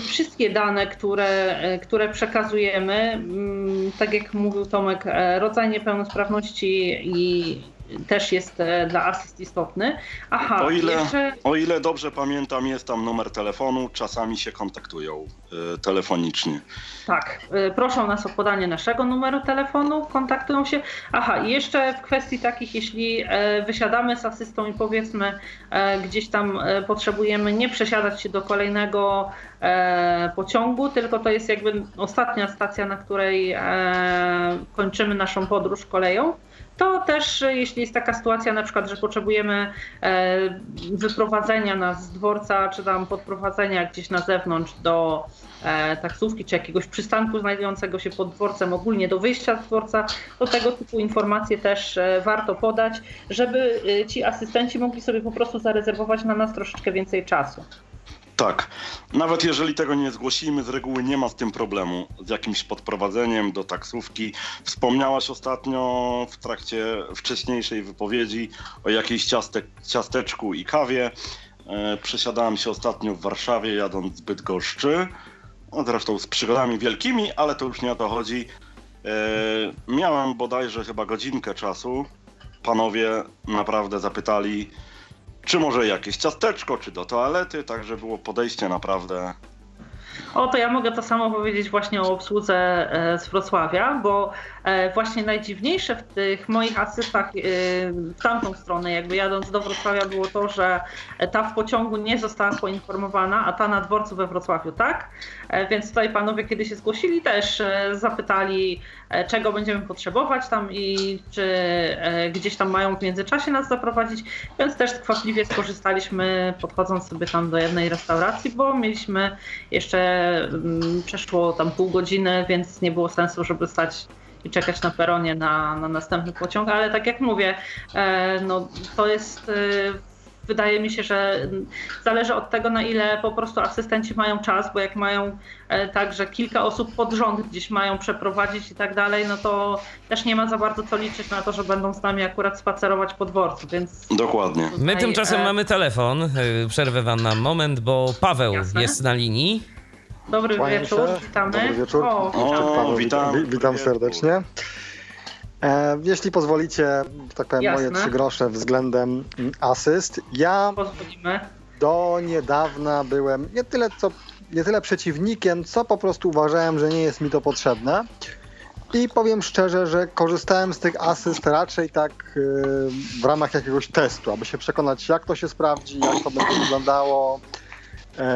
wszystkie dane, które, które przekazujemy, mm, tak jak mówił Tomek, rodzaj niepełnosprawności i też jest e, dla asyst istotny. Aha, O ile, jeszcze o ile dobrze pamiętam, jest tam numer telefonu, czasami się kontaktują y, telefonicznie. tak, e, proszą nas o podanie naszego numeru telefonu, kontaktują się. Aha, i jeszcze w kwestii takich, jeśli e, wysiadamy z asystą i powiedzmy e, gdzieś tam e, potrzebujemy nie przesiadać się do kolejnego e, pociągu, tylko to jest jakby ostatnia stacja, na której e, kończymy naszą podróż koleją. To też, e, jeśli jest taka sytuacja, na przykład, że potrzebujemy e, wyprowadzenia nas z dworca, czy tam podprowadzenia gdzieś na zewnątrz do e, taksówki, czy jakiegoś przystanku znajdującego się pod dworcem, ogólnie do wyjścia z dworca, to tego typu informacje też warto podać, żeby ci asystenci mogli sobie po prostu zarezerwować na nas troszeczkę więcej czasu. Tak, nawet jeżeli tego nie zgłosimy, z reguły nie ma z tym problemu, z jakimś podprowadzeniem do taksówki. Wspomniałaś ostatnio w trakcie wcześniejszej wypowiedzi o jakiejś ciaste, ciasteczku i kawie. E, przesiadałem się ostatnio w Warszawie, jadąc z Bydgoszczy. No, zresztą z przygodami wielkimi, ale to już nie o to chodzi. E, miałem bodajże chyba godzinkę czasu. Panowie naprawdę zapytali, czy może jakieś ciasteczko, czy do toalety, także było podejście naprawdę. O, to ja mogę to samo powiedzieć właśnie o obsłudze e, z Wrocławia, bo właśnie najdziwniejsze w tych moich asystach e, w tamtą stronę, jakby jadąc do Wrocławia, było to, że ta w pociągu nie została poinformowana, a ta na dworcu we Wrocławiu tak. E, Więc tutaj panowie, kiedy się zgłosili, też e, zapytali, e, czego będziemy potrzebować tam i czy e, gdzieś tam mają w międzyczasie nas zaprowadzić, więc też skwapliwie skorzystaliśmy, podchodząc sobie tam do jednej restauracji, bo mieliśmy jeszcze mm, przeszło tam pół godziny, więc nie było sensu, żeby stać i czekać na peronie na, na następny pociąg, ale tak jak mówię, e, no to jest e, wydaje mi się, że zależy od tego, na ile po prostu asystenci mają czas, bo jak mają e, tak, że kilka osób pod rząd gdzieś mają przeprowadzić i tak dalej, no to też nie ma za bardzo co liczyć na to, że będą z nami akurat spacerować po dworcu, więc... Dokładnie. tutaj, My tymczasem e, mamy telefon. Przerwę wam na moment, bo Paweł Jasne. jest na linii. Dobry Kłaniam wieczór, się. witamy. Dobry wieczór. O, O, witam. witam, witam serdecznie. E, jeśli pozwolicie, tak powiem, Jasne. moje trzy grosze względem mm, asyst. Ja Pozwolimy. do niedawna byłem nie tyle, co, nie tyle przeciwnikiem, co po prostu uważałem, że nie jest mi to potrzebne. I powiem szczerze, że korzystałem z tych asyst raczej tak yy, w ramach jakiegoś testu, aby się przekonać, jak to się sprawdzi, jak to będzie wyglądało,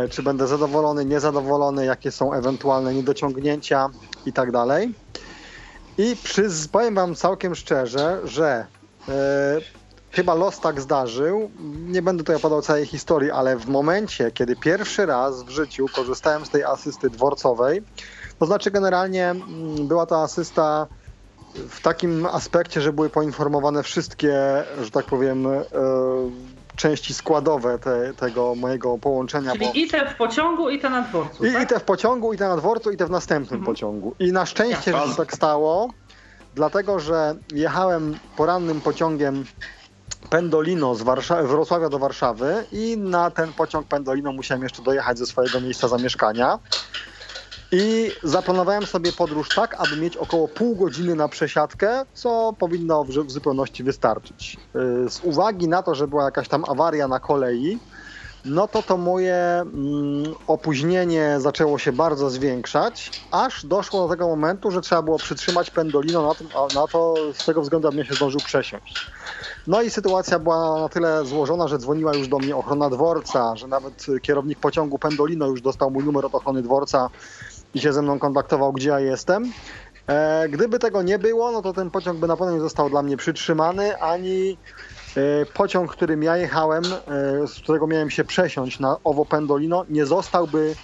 czy będę zadowolony, niezadowolony, jakie są ewentualne niedociągnięcia i tak dalej. I przyz, powiem Wam całkiem szczerze, że e, chyba los tak zdarzył. Nie będę tutaj opowiadał całej historii, ale w momencie, kiedy pierwszy raz w życiu korzystałem z tej asysty dworcowej, to znaczy generalnie mm, była to asysta w takim aspekcie, że były poinformowane wszystkie, że tak powiem, e, części składowe te, tego mojego połączenia. Czyli bo... i te w pociągu, i te na dworcu. I, tak? I te w pociągu, i te na dworcu, i te w następnym Mhm. pociągu. I na szczęście, że się tak stało, dlatego że jechałem porannym pociągiem Pendolino z Warsza- Wrocławia do Warszawy i na ten pociąg Pendolino musiałem jeszcze dojechać ze swojego miejsca zamieszkania. I zaplanowałem sobie podróż tak, aby mieć około pół godziny na przesiadkę, co powinno w, zupełności wystarczyć. Yy, Z uwagi na to, że była jakaś tam awaria na kolei, no to to moje mm, opóźnienie zaczęło się bardzo zwiększać, aż doszło do tego momentu, że trzeba było przytrzymać pendolino na, tym, na to z tego względu, abym się zdążył przesiąść. No i sytuacja była na tyle złożona, że dzwoniła już do mnie ochrona dworca, że nawet kierownik pociągu Pendolino już dostał mój numer od ochrony dworca i się ze mną kontaktował, gdzie ja jestem. E, gdyby tego nie było, no to ten pociąg by na pewno nie został dla mnie przytrzymany, ani e, pociąg, którym ja jechałem, e, z którego miałem się przesiąść na owo Pendolino, nie zostałby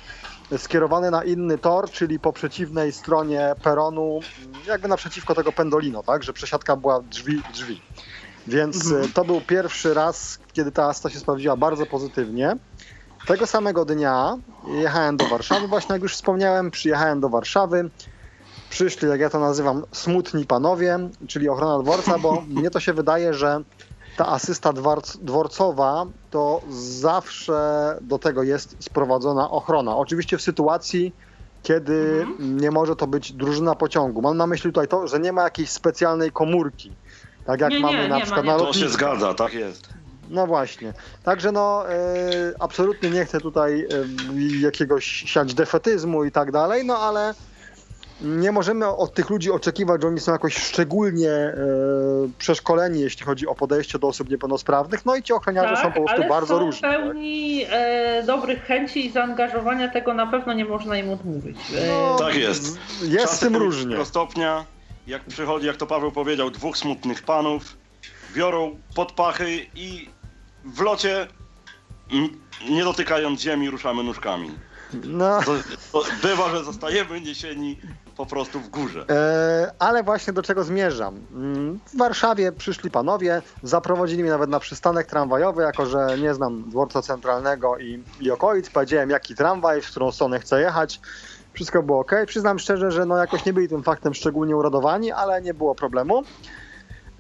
skierowany na inny tor, czyli po przeciwnej stronie peronu, jakby naprzeciwko tego Pendolino, tak, że przesiadka była drzwi w drzwi. Więc Mhm. to był pierwszy raz, kiedy ta asta się sprawdziła bardzo pozytywnie. Tego samego dnia jechałem do Warszawy, właśnie jak już wspomniałem, przyjechałem do Warszawy. Przyszli, jak ja to nazywam, smutni panowie, czyli ochrona dworca, bo mnie to się wydaje, że ta asysta dworc, dworcowa to zawsze do tego jest sprowadzona ochrona. Oczywiście w sytuacji, kiedy Mhm. nie może to być drużyna pociągu. Mam na myśli tutaj to, że nie ma jakiejś specjalnej komórki. Tak jak Nie, nie, mamy nie na ma, przykład nie na ma. To się lotnisku. zgadza, tak jest. No właśnie. Także no, e, absolutnie nie chcę tutaj e, jakiegoś siać defetyzmu i tak dalej, no ale nie możemy od tych ludzi oczekiwać, że oni są jakoś szczególnie e, przeszkoleni, jeśli chodzi o podejście do osób niepełnosprawnych. No i ci ochroniarze są po prostu Tak, ale bardzo są różni. tak? pełni e, dobrych chęci i zaangażowania, tego na pewno nie można im odmówić. E, No, Tak jest. Jest z tym różnie. Do stopnia, jak przychodzi, jak to Paweł powiedział, dwóch smutnych panów, biorą pod pachy i w locie, nie dotykając ziemi, ruszamy nóżkami. No, To, to bywa, że zostajemy niesieni po prostu w górze. E, ale właśnie do czego zmierzam. Mm, W Warszawie przyszli panowie, zaprowadzili mnie nawet na przystanek tramwajowy, jako że nie znam dworca centralnego i, i okolic. Powiedziałem, jaki tramwaj, w którą stronę chcę jechać. Wszystko było ok. Przyznam szczerze, że no jakoś nie byli tym faktem szczególnie uradowani, ale nie było problemu.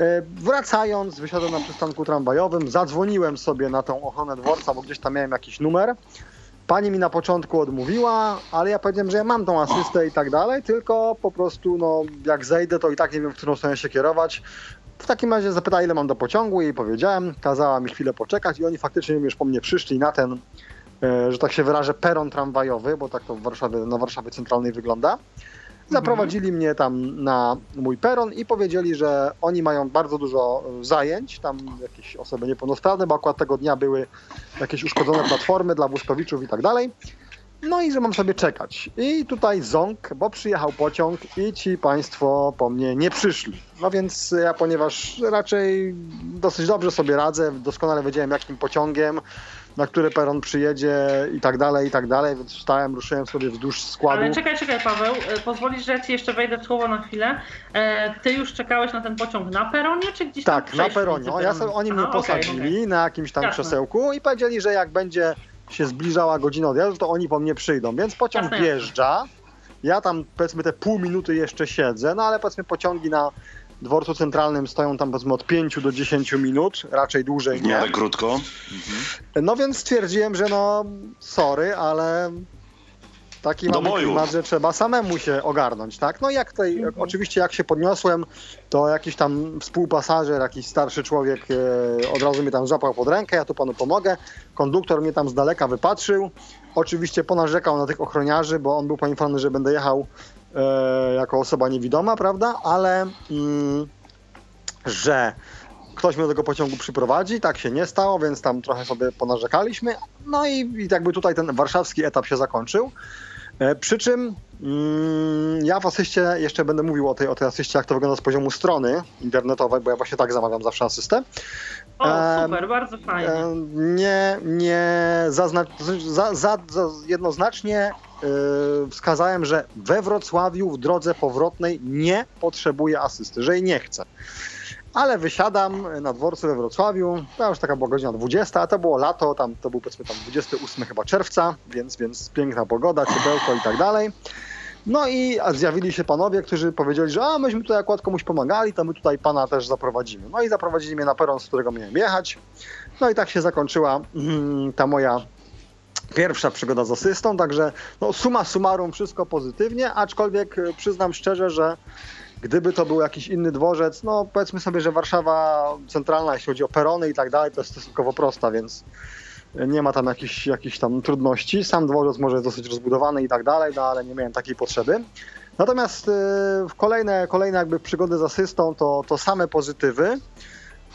E, Wracając, wysiadłem na przystanku tramwajowym, zadzwoniłem sobie na tą ochronę dworca, bo gdzieś tam miałem jakiś numer. Pani mi na początku odmówiła, ale ja powiedziałem, że ja mam tą asystę i tak dalej, tylko po prostu no, jak zejdę, to i tak nie wiem, w którą stronę się kierować. W takim razie zapytała, ile mam do pociągu, jej powiedziałem, kazała mi chwilę poczekać i oni faktycznie już po mnie przyszli na ten, e, że tak się wyrażę, peron tramwajowy, bo tak to w Warszawie, na Warszawie Centralnej wygląda. Zaprowadzili mnie tam na mój peron i powiedzieli, że oni mają bardzo dużo e, zajęć, tam jakieś osoby niepełnosprawne, bo akurat tego dnia były jakieś uszkodzone platformy dla wózkowiczów i tak dalej. No i że mam sobie czekać. I tutaj ząg, bo przyjechał pociąg i ci państwo po mnie nie przyszli. No więc ja, ponieważ raczej dosyć dobrze sobie radzę, doskonale wiedziałem jakim pociągiem, na który peron przyjedzie i tak dalej, i tak dalej, więc wstałem, ruszyłem sobie wzdłuż składu. Ale czekaj, czekaj Paweł, e, pozwolisz, że ja ci jeszcze wejdę w słowo na chwilę. E, Ty już czekałeś na ten pociąg na peronie, czy gdzieś tam Tak, na peronie. O, ja sobie, oni mnie okej, posadzili okej. na jakimś tam Jasne. krzesełku i powiedzieli, że jak będzie się zbliżała godzina odjazdu, to oni po mnie przyjdą. Więc pociąg jasne. wjeżdża. Ja tam powiedzmy te pół minuty jeszcze siedzę, no ale powiedzmy pociągi na dworcu centralnym stoją tam powiedzmy od 5 do 10 minut, raczej dłużej nie. miarę krótko. No więc stwierdziłem, że no sorry, ale Taki Do mamy boju. klimat, że trzeba samemu się ogarnąć, tak? No i jak tutaj, Mhm. oczywiście jak się podniosłem, to jakiś tam współpasażer, jakiś starszy człowiek e, od razu mnie tam złapał pod rękę, ja tu panu pomogę. Konduktor mnie tam z daleka wypatrzył. Oczywiście ponarzekał na tych ochroniarzy, bo on był poinformowany, że będę jechał jako osoba niewidoma, prawda? Ale mm, że ktoś mnie do tego pociągu przyprowadzi, tak się nie stało, więc tam trochę sobie ponarzekaliśmy. No i, i jakby tutaj ten warszawski etap się zakończył. E, Przy czym mm, ja w asyście jeszcze będę mówił o tej, o tej asyście, jak to wygląda z poziomu strony internetowej, bo ja właśnie tak zamawiam zawsze asystę. O, super, bardzo fajnie. Nie, nie zaznacz, za, za, za jednoznacznie e, wskazałem, że we Wrocławiu w drodze powrotnej nie potrzebuję asysty, że jej nie chcę. Ale wysiadam na dworcu we Wrocławiu, to już taka była godzina 20, a to było lato, tam to był powiedzmy tam 28 chyba czerwca, więc, więc piękna pogoda, ciepełko i tak dalej. No i zjawili się panowie, którzy powiedzieli, że a myśmy tutaj akurat komuś pomagali, to my tutaj pana też zaprowadzimy. No i zaprowadzili mnie na peron, z którego miałem jechać. No i tak się zakończyła mm, ta moja pierwsza przygoda z asystą, także no, suma summarum wszystko pozytywnie, aczkolwiek y, przyznam szczerze, że gdyby to był jakiś inny dworzec, no powiedzmy sobie, że Warszawa centralna, jeśli chodzi o perony i tak dalej, to jest stosunkowo prosta, więc nie ma tam jakichś, jakichś tam trudności. Sam dworzec może jest dosyć rozbudowany i tak dalej, no ale nie miałem takiej potrzeby. Natomiast y, w kolejne, kolejne jakby przygody z asystą to, to same pozytywy.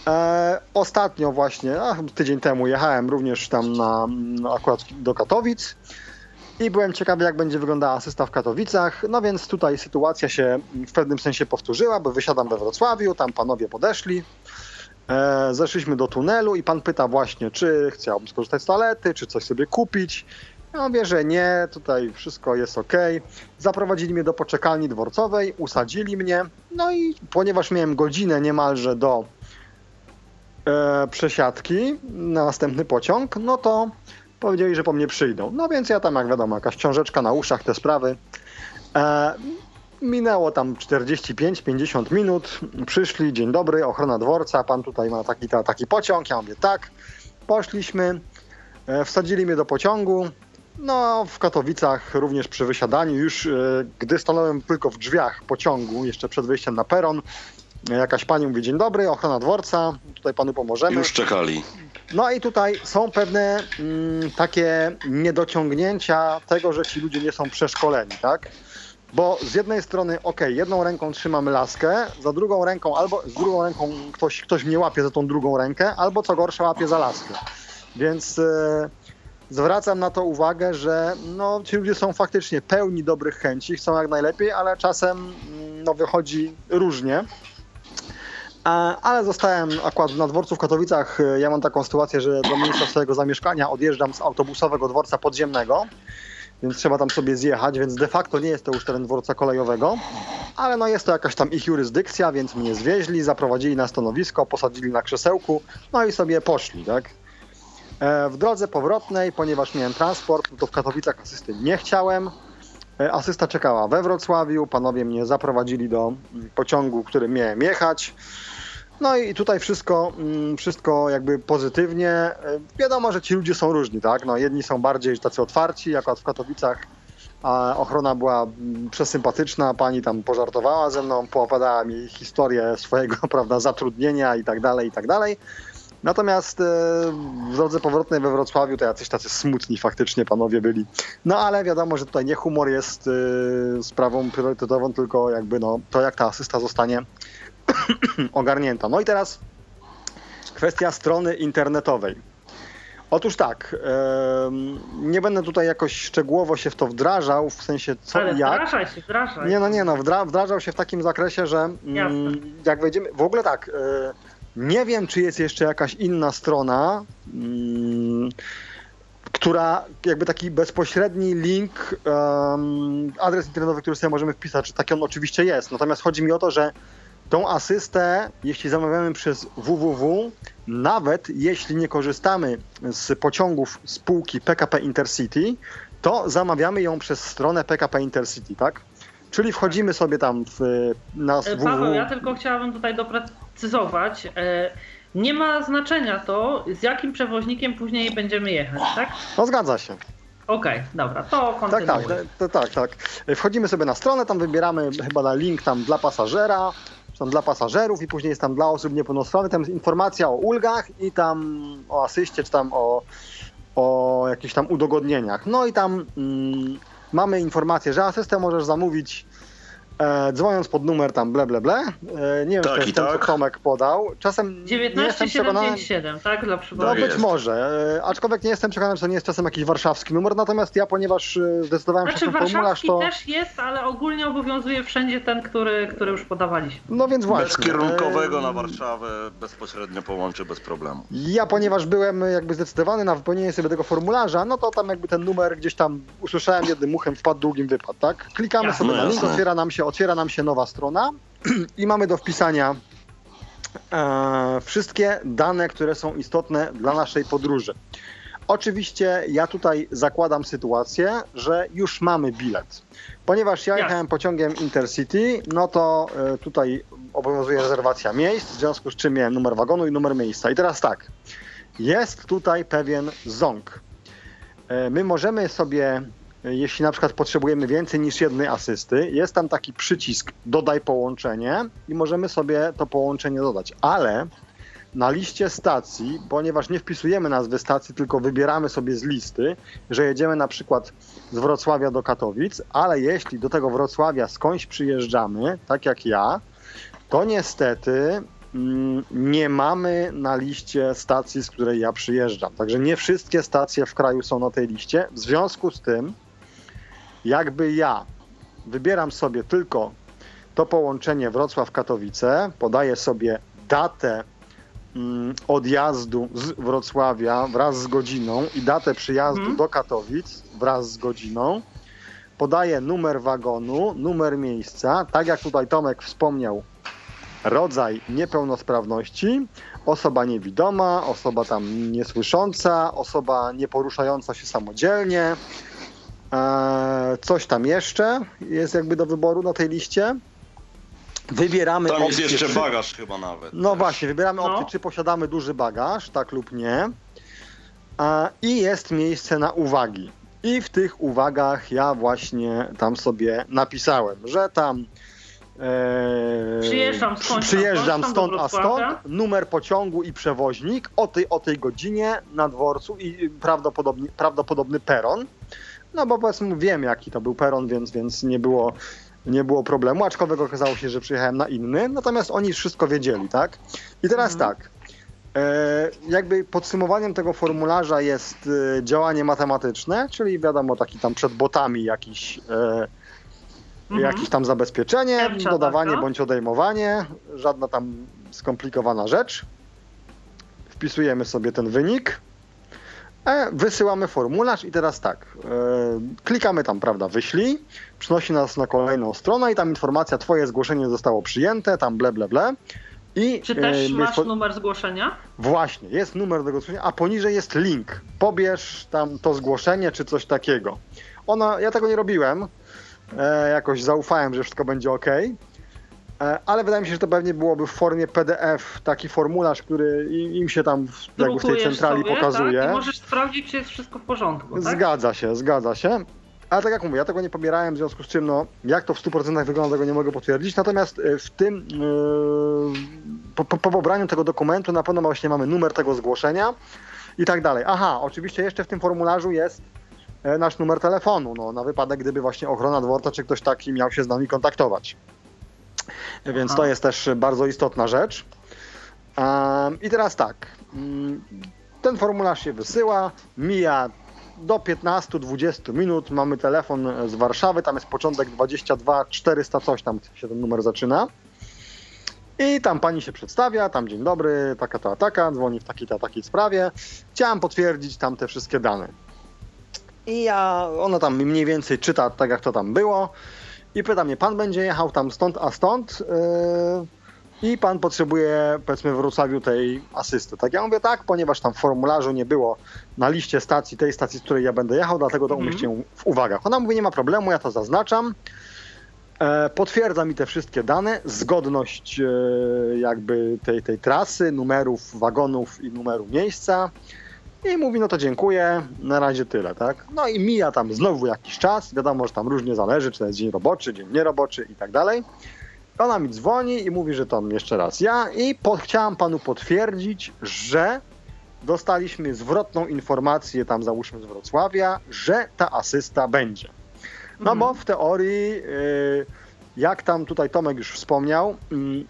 E, ostatnio właśnie, a, tydzień temu jechałem również tam na, akurat do Katowic i byłem ciekawy jak będzie wyglądała asysta w Katowicach, no więc tutaj sytuacja się w pewnym sensie powtórzyła, bo wysiadam we Wrocławiu, tam panowie podeszli, e, zeszliśmy do tunelu i pan pyta właśnie, czy chciałbym skorzystać z toalety, czy coś sobie kupić. Ja mówię, że nie, tutaj wszystko jest ok. Zaprowadzili mnie do poczekalni dworcowej, usadzili mnie, no i ponieważ miałem godzinę niemalże do e, przesiadki na następny pociąg, no to powiedzieli, że po mnie przyjdą. No więc ja tam, jak wiadomo, jakaś książeczka na uszach, te sprawy. E, minęło tam 45-50 minut, przyszli, dzień dobry, ochrona dworca, pan tutaj ma taki, ta, taki pociąg, ja mówię tak. Poszliśmy, e, wsadzili mnie do pociągu, no, w Katowicach również przy wysiadaniu, już e, gdy stanąłem tylko w drzwiach pociągu, jeszcze przed wyjściem na peron, e, jakaś pani mówi, dzień dobry, ochrona dworca, tutaj panu pomożemy. Już czekali. No i tutaj są pewne mm, takie niedociągnięcia tego, że ci ludzie nie są przeszkoleni, tak? Bo z jednej strony, ok, jedną ręką trzymamy laskę, za drugą ręką, albo z drugą ręką ktoś, ktoś mnie łapie za tą drugą rękę, albo co gorsza łapie za laskę. Więc e, zwracam na to uwagę, że no, ci ludzie są faktycznie pełni dobrych chęci, chcą jak najlepiej, ale czasem mm, no, wychodzi różnie. Ale zostałem akurat na dworcu w Katowicach. Ja mam taką sytuację, że do miejsca swojego zamieszkania odjeżdżam z autobusowego dworca podziemnego, więc trzeba tam sobie zjechać, więc de facto nie jest to już teren dworca kolejowego, ale no jest to jakaś tam ich jurysdykcja, więc mnie zwieźli, zaprowadzili na stanowisko, posadzili na krzesełku, no i sobie poszli, tak? E, W drodze powrotnej, ponieważ miałem transport, no to w Katowicach asysty nie chciałem. E, Asysta czekała we Wrocławiu, panowie mnie zaprowadzili do pociągu, którym miałem jechać. No i tutaj wszystko, mm, wszystko jakby pozytywnie. E, Wiadomo, że ci ludzie są różni, tak? No, jedni są bardziej tacy otwarci, akurat w Katowicach a ochrona była mm, przesympatyczna, pani tam pożartowała ze mną, poopadała mi historię swojego, prawda, zatrudnienia i tak dalej, i tak dalej. Natomiast e, w drodze powrotnej we Wrocławiu to jacyś tacy smutni faktycznie panowie byli. No ale wiadomo, że tutaj nie humor jest e, sprawą priorytetową, tylko jakby no, to jak ta asysta zostanie ogarnięta. No i teraz kwestia strony internetowej. Otóż tak, nie będę tutaj jakoś szczegółowo się w to wdrażał, w sensie co Ale i jak. wdrażaj się, wdrażaj. Nie, no nie, no, wdra, wdrażał się w takim zakresie, że Jasne. mm, jak wejdziemy, w ogóle tak, e, nie wiem, czy jest jeszcze jakaś inna strona, mm, która jakby taki bezpośredni link, adres internetowy, który sobie możemy wpisać, czy taki on oczywiście jest. Natomiast chodzi mi o to, że tą asystę, jeśli zamawiamy przez www, nawet jeśli nie korzystamy z pociągów spółki PKP Intercity, to zamawiamy ją przez stronę PKP Intercity, tak? Czyli wchodzimy sobie tam w, na E, www. Paweł, ja tylko chciałabym tutaj doprecyzować. E, Nie ma znaczenia to, z jakim przewoźnikiem później będziemy jechać, tak? No zgadza się. Okej, okay, dobra, to Tak, tak, to, tak, tak. Wchodzimy sobie na stronę, tam wybieramy chyba na link tam dla pasażera, tam dla pasażerów i później jest tam dla osób niepełnosprawnych, tam jest informacja o ulgach i tam o asyście, czy tam o, o jakichś tam udogodnieniach. No i tam mm, mamy informację, że asystę możesz zamówić e, dzwoniąc pod numer tam ble ble ble. E, nie wiem, Tak czy to jest ten, co tak. Tomek podał. Czasem nie jestem przekonany. 19757, tak? Dla No przypomnienia. Tak być może, e, aczkolwiek nie jestem przekonany, czy to nie jest czasem jakiś warszawski numer, natomiast ja, ponieważ e, zdecydowałem się Znaczy na ten formularz, warszawski to... też jest, ale ogólnie obowiązuje wszędzie ten, który, który już podawaliśmy. No więc właśnie. Bezkierunkowego e, na Warszawę bezpośrednio połączy bez problemu. Ja, ponieważ byłem jakby zdecydowany na wypełnienie sobie tego formularza, no to tam jakby ten numer gdzieś tam usłyszałem jednym uchem, wpadł drugim wypad, tak? Klikamy Jasne. sobie na No link, jasne. otwiera nam się, otwiera nam się nowa strona i mamy do wpisania e, wszystkie dane, które są istotne dla naszej podróży. Oczywiście ja tutaj zakładam sytuację, że już mamy bilet. Ponieważ ja jechałem pociągiem Intercity, no to e, tutaj obowiązuje rezerwacja miejsc, w związku z czym miałem numer wagonu i numer miejsca. I teraz tak, jest tutaj pewien ząg. E, My możemy sobie, jeśli na przykład potrzebujemy więcej niż jednej asysty, jest tam taki przycisk dodaj połączenie i możemy sobie to połączenie dodać. Ale na liście stacji, ponieważ nie wpisujemy nazwy stacji, tylko wybieramy sobie z listy, że jedziemy na przykład z Wrocławia do Katowic, ale jeśli do tego Wrocławia skądś przyjeżdżamy, tak jak ja, to niestety mm, nie mamy na liście stacji, z której ja przyjeżdżam. Także nie wszystkie stacje w kraju są na tej liście. W związku z tym, jakby ja wybieram sobie tylko to połączenie Wrocław-Katowice, podaję sobie datę mm, odjazdu z Wrocławia wraz z godziną i datę przyjazdu Mhm. do Katowic wraz z godziną. Podaję numer wagonu, numer miejsca, tak jak tutaj Tomek wspomniał, rodzaj niepełnosprawności, osoba niewidoma, osoba tam niesłysząca, osoba nieporuszająca się samodzielnie, coś tam jeszcze jest jakby do wyboru na tej liście. Wybieramy Tam jest opcję, jeszcze czy- bagaż chyba nawet. no też. właśnie, wybieramy No. opcję, czy posiadamy duży bagaż, tak lub nie. A, I jest miejsce na uwagi. I w tych uwagach ja właśnie tam sobie napisałem, że tam e, Przyjeżdżam tam, przyjeżdżam stąd, a stąd, numer pociągu i przewoźnik o tej, o tej godzinie na dworcu i prawdopodobnie, prawdopodobny peron. No bo powiedzmy wiem jaki to był peron, więc, więc nie było nie było problemu, aczkolwiek okazało się, że przyjechałem na inny, natomiast oni już wszystko wiedzieli, tak? I teraz Mhm. tak, e, jakby podsumowaniem tego formularza jest e, działanie matematyczne, czyli wiadomo, taki tam przed botami jakiś, e, Mhm. jakieś tam zabezpieczenie, dodawanie bądź odejmowanie, żadna tam skomplikowana rzecz. Wpisujemy sobie ten wynik. E, wysyłamy formularz i teraz tak, e, klikamy tam, prawda, wyślij, przynosi nas na kolejną stronę i tam informacja, twoje zgłoszenie zostało przyjęte, tam ble, ble, ble. I, Czy e, też my masz po- numer zgłoszenia? Właśnie, jest numer do zgłoszenia, a poniżej jest link. Pobierz tam to zgłoszenie czy coś takiego. Ona, ja tego nie robiłem, e, jakoś zaufałem, że wszystko będzie ok. E, ale wydaje mi się, że to pewnie byłoby w formie PDF, taki formularz, który im się tam w- jakby w tej centrali sobie, pokazuje. Tak? I możesz sprawdzić, czy jest wszystko w porządku. Tak? Zgadza się, zgadza się. Ale tak jak mówię, ja tego nie pobierałem, w związku z czym, no, jak to w 100% wygląda, tego nie mogę potwierdzić. Natomiast e, w tym, e, po, po, po pobraniu tego dokumentu na pewno właśnie mamy numer tego zgłoszenia i tak dalej. Aha, oczywiście jeszcze w tym formularzu jest nasz numer telefonu, no, na wypadek, gdyby właśnie ochrona dworca czy ktoś taki miał się z nami kontaktować. Więc Aha. to jest też bardzo istotna rzecz. I teraz tak. mm, Ten formularz się wysyła, mija do 15-20 minut. Mamy telefon z Warszawy, tam jest początek 22 400 coś tam się ten numer zaczyna. I tam pani się przedstawia, tam dzień dobry, taka ta taka, dzwoni w takiej ta takiej sprawie. Chciałam potwierdzić tam te wszystkie dane. I ja, ona tam mniej więcej czyta tak jak to tam było i pyta mnie, pan będzie jechał tam stąd, a stąd yy, i pan potrzebuje powiedzmy w Wrocławiu tej asysty. Tak ja mówię tak, ponieważ tam w formularzu nie było na liście stacji, tej stacji, z której ja będę jechał, dlatego to Mhm. umieściłem w uwagach. Ona mówi, nie ma problemu, ja to zaznaczam. E, potwierdza mi te wszystkie dane, zgodność e, jakby tej, tej trasy, numerów wagonów i numeru miejsca. I mówi, no to dziękuję, na razie tyle, tak? No i mija tam znowu jakiś czas, wiadomo, że tam różnie zależy, czy to jest dzień roboczy, dzień nieroboczy i tak dalej. Ona mi dzwoni i mówi, że tam jeszcze raz ja i po, chciałam panu potwierdzić, że dostaliśmy zwrotną informację tam załóżmy z Wrocławia, że ta asysta będzie. No bo w teorii, yy, jak tam tutaj Tomek już wspomniał, yy,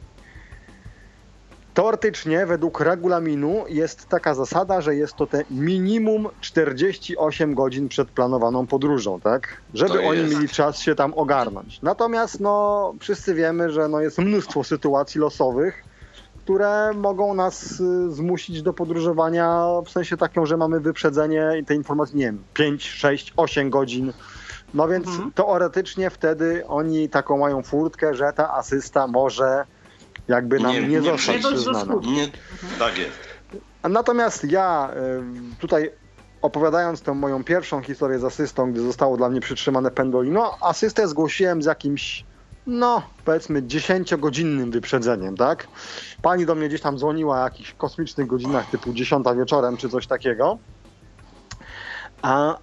Teoretycznie, według regulaminu, jest taka zasada, że jest to te minimum 48 godzin przed planowaną podróżą, tak? Żeby To oni jest. mieli czas się tam ogarnąć. Natomiast, no, wszyscy wiemy, że no, jest mnóstwo sytuacji losowych, które mogą nas y, zmusić do podróżowania w sensie takim, że mamy wyprzedzenie i te informacje, nie wiem, 5, 6, 8 godzin. No więc Mhm. teoretycznie wtedy oni taką mają furtkę, że ta asysta może jakby nam Nie- nie, nie do przyznana. Nie, tak jest. Natomiast ja y, tutaj opowiadając tę moją pierwszą historię z asystą, gdy zostało dla mnie przytrzymane pendolino, asystę zgłosiłem z jakimś, no powiedzmy 10-godzinnym wyprzedzeniem, tak? Pani do mnie gdzieś tam dzwoniła o jakichś kosmicznych godzinach typu 10 wieczorem czy coś takiego.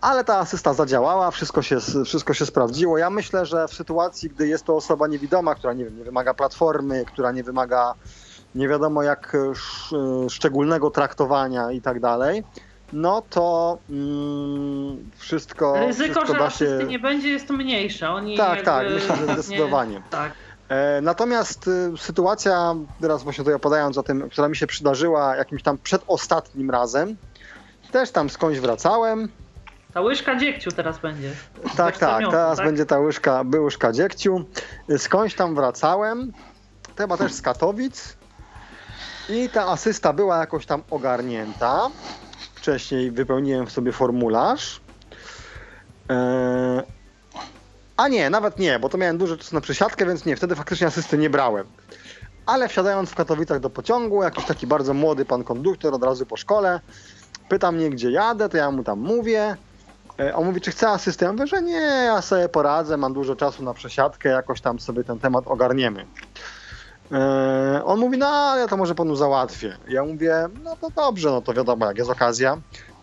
Ale ta asysta zadziałała, wszystko się, wszystko się sprawdziło. Ja myślę, że w sytuacji, gdy jest to osoba niewidoma, która nie, wiem, nie wymaga platformy, która nie wymaga nie wiadomo jak e, e, szczególnego traktowania i tak dalej, no to mm, wszystko, Ryzyko, wszystko że da się... nie będzie jest to mniejsze. Oni Tak, tak, myślę, że zdecydowanie. Tak. E, Natomiast sytuacja, teraz właśnie tutaj opowiadając o tym, która mi się przydarzyła jakimś tam przedostatnim razem, też tam skądś wracałem. Ta łyżka dziegciu teraz będzie. Tak, tak, teraz tak? będzie ta łyżka, by łyżka dziegciu. Skądś tam wracałem, chyba też z Katowic i ta asysta była jakoś tam ogarnięta. Wcześniej wypełniłem sobie formularz. E, A nie, nawet nie, bo to miałem dużo czasu na przesiadkę, więc nie, wtedy faktycznie asysty nie brałem. Ale wsiadając w Katowicach do pociągu, jakiś taki bardzo młody pan konduktor od razu po szkole pyta mnie, gdzie jadę, to ja mu tam mówię. E, On mówi, czy chce asystę? Ja mówię, że nie, ja sobie poradzę, mam dużo czasu na przesiadkę, jakoś tam sobie ten temat ogarniemy. E, On mówi, no ja to może panu załatwię. Ja mówię, no to dobrze, no to wiadomo, jak jest okazja.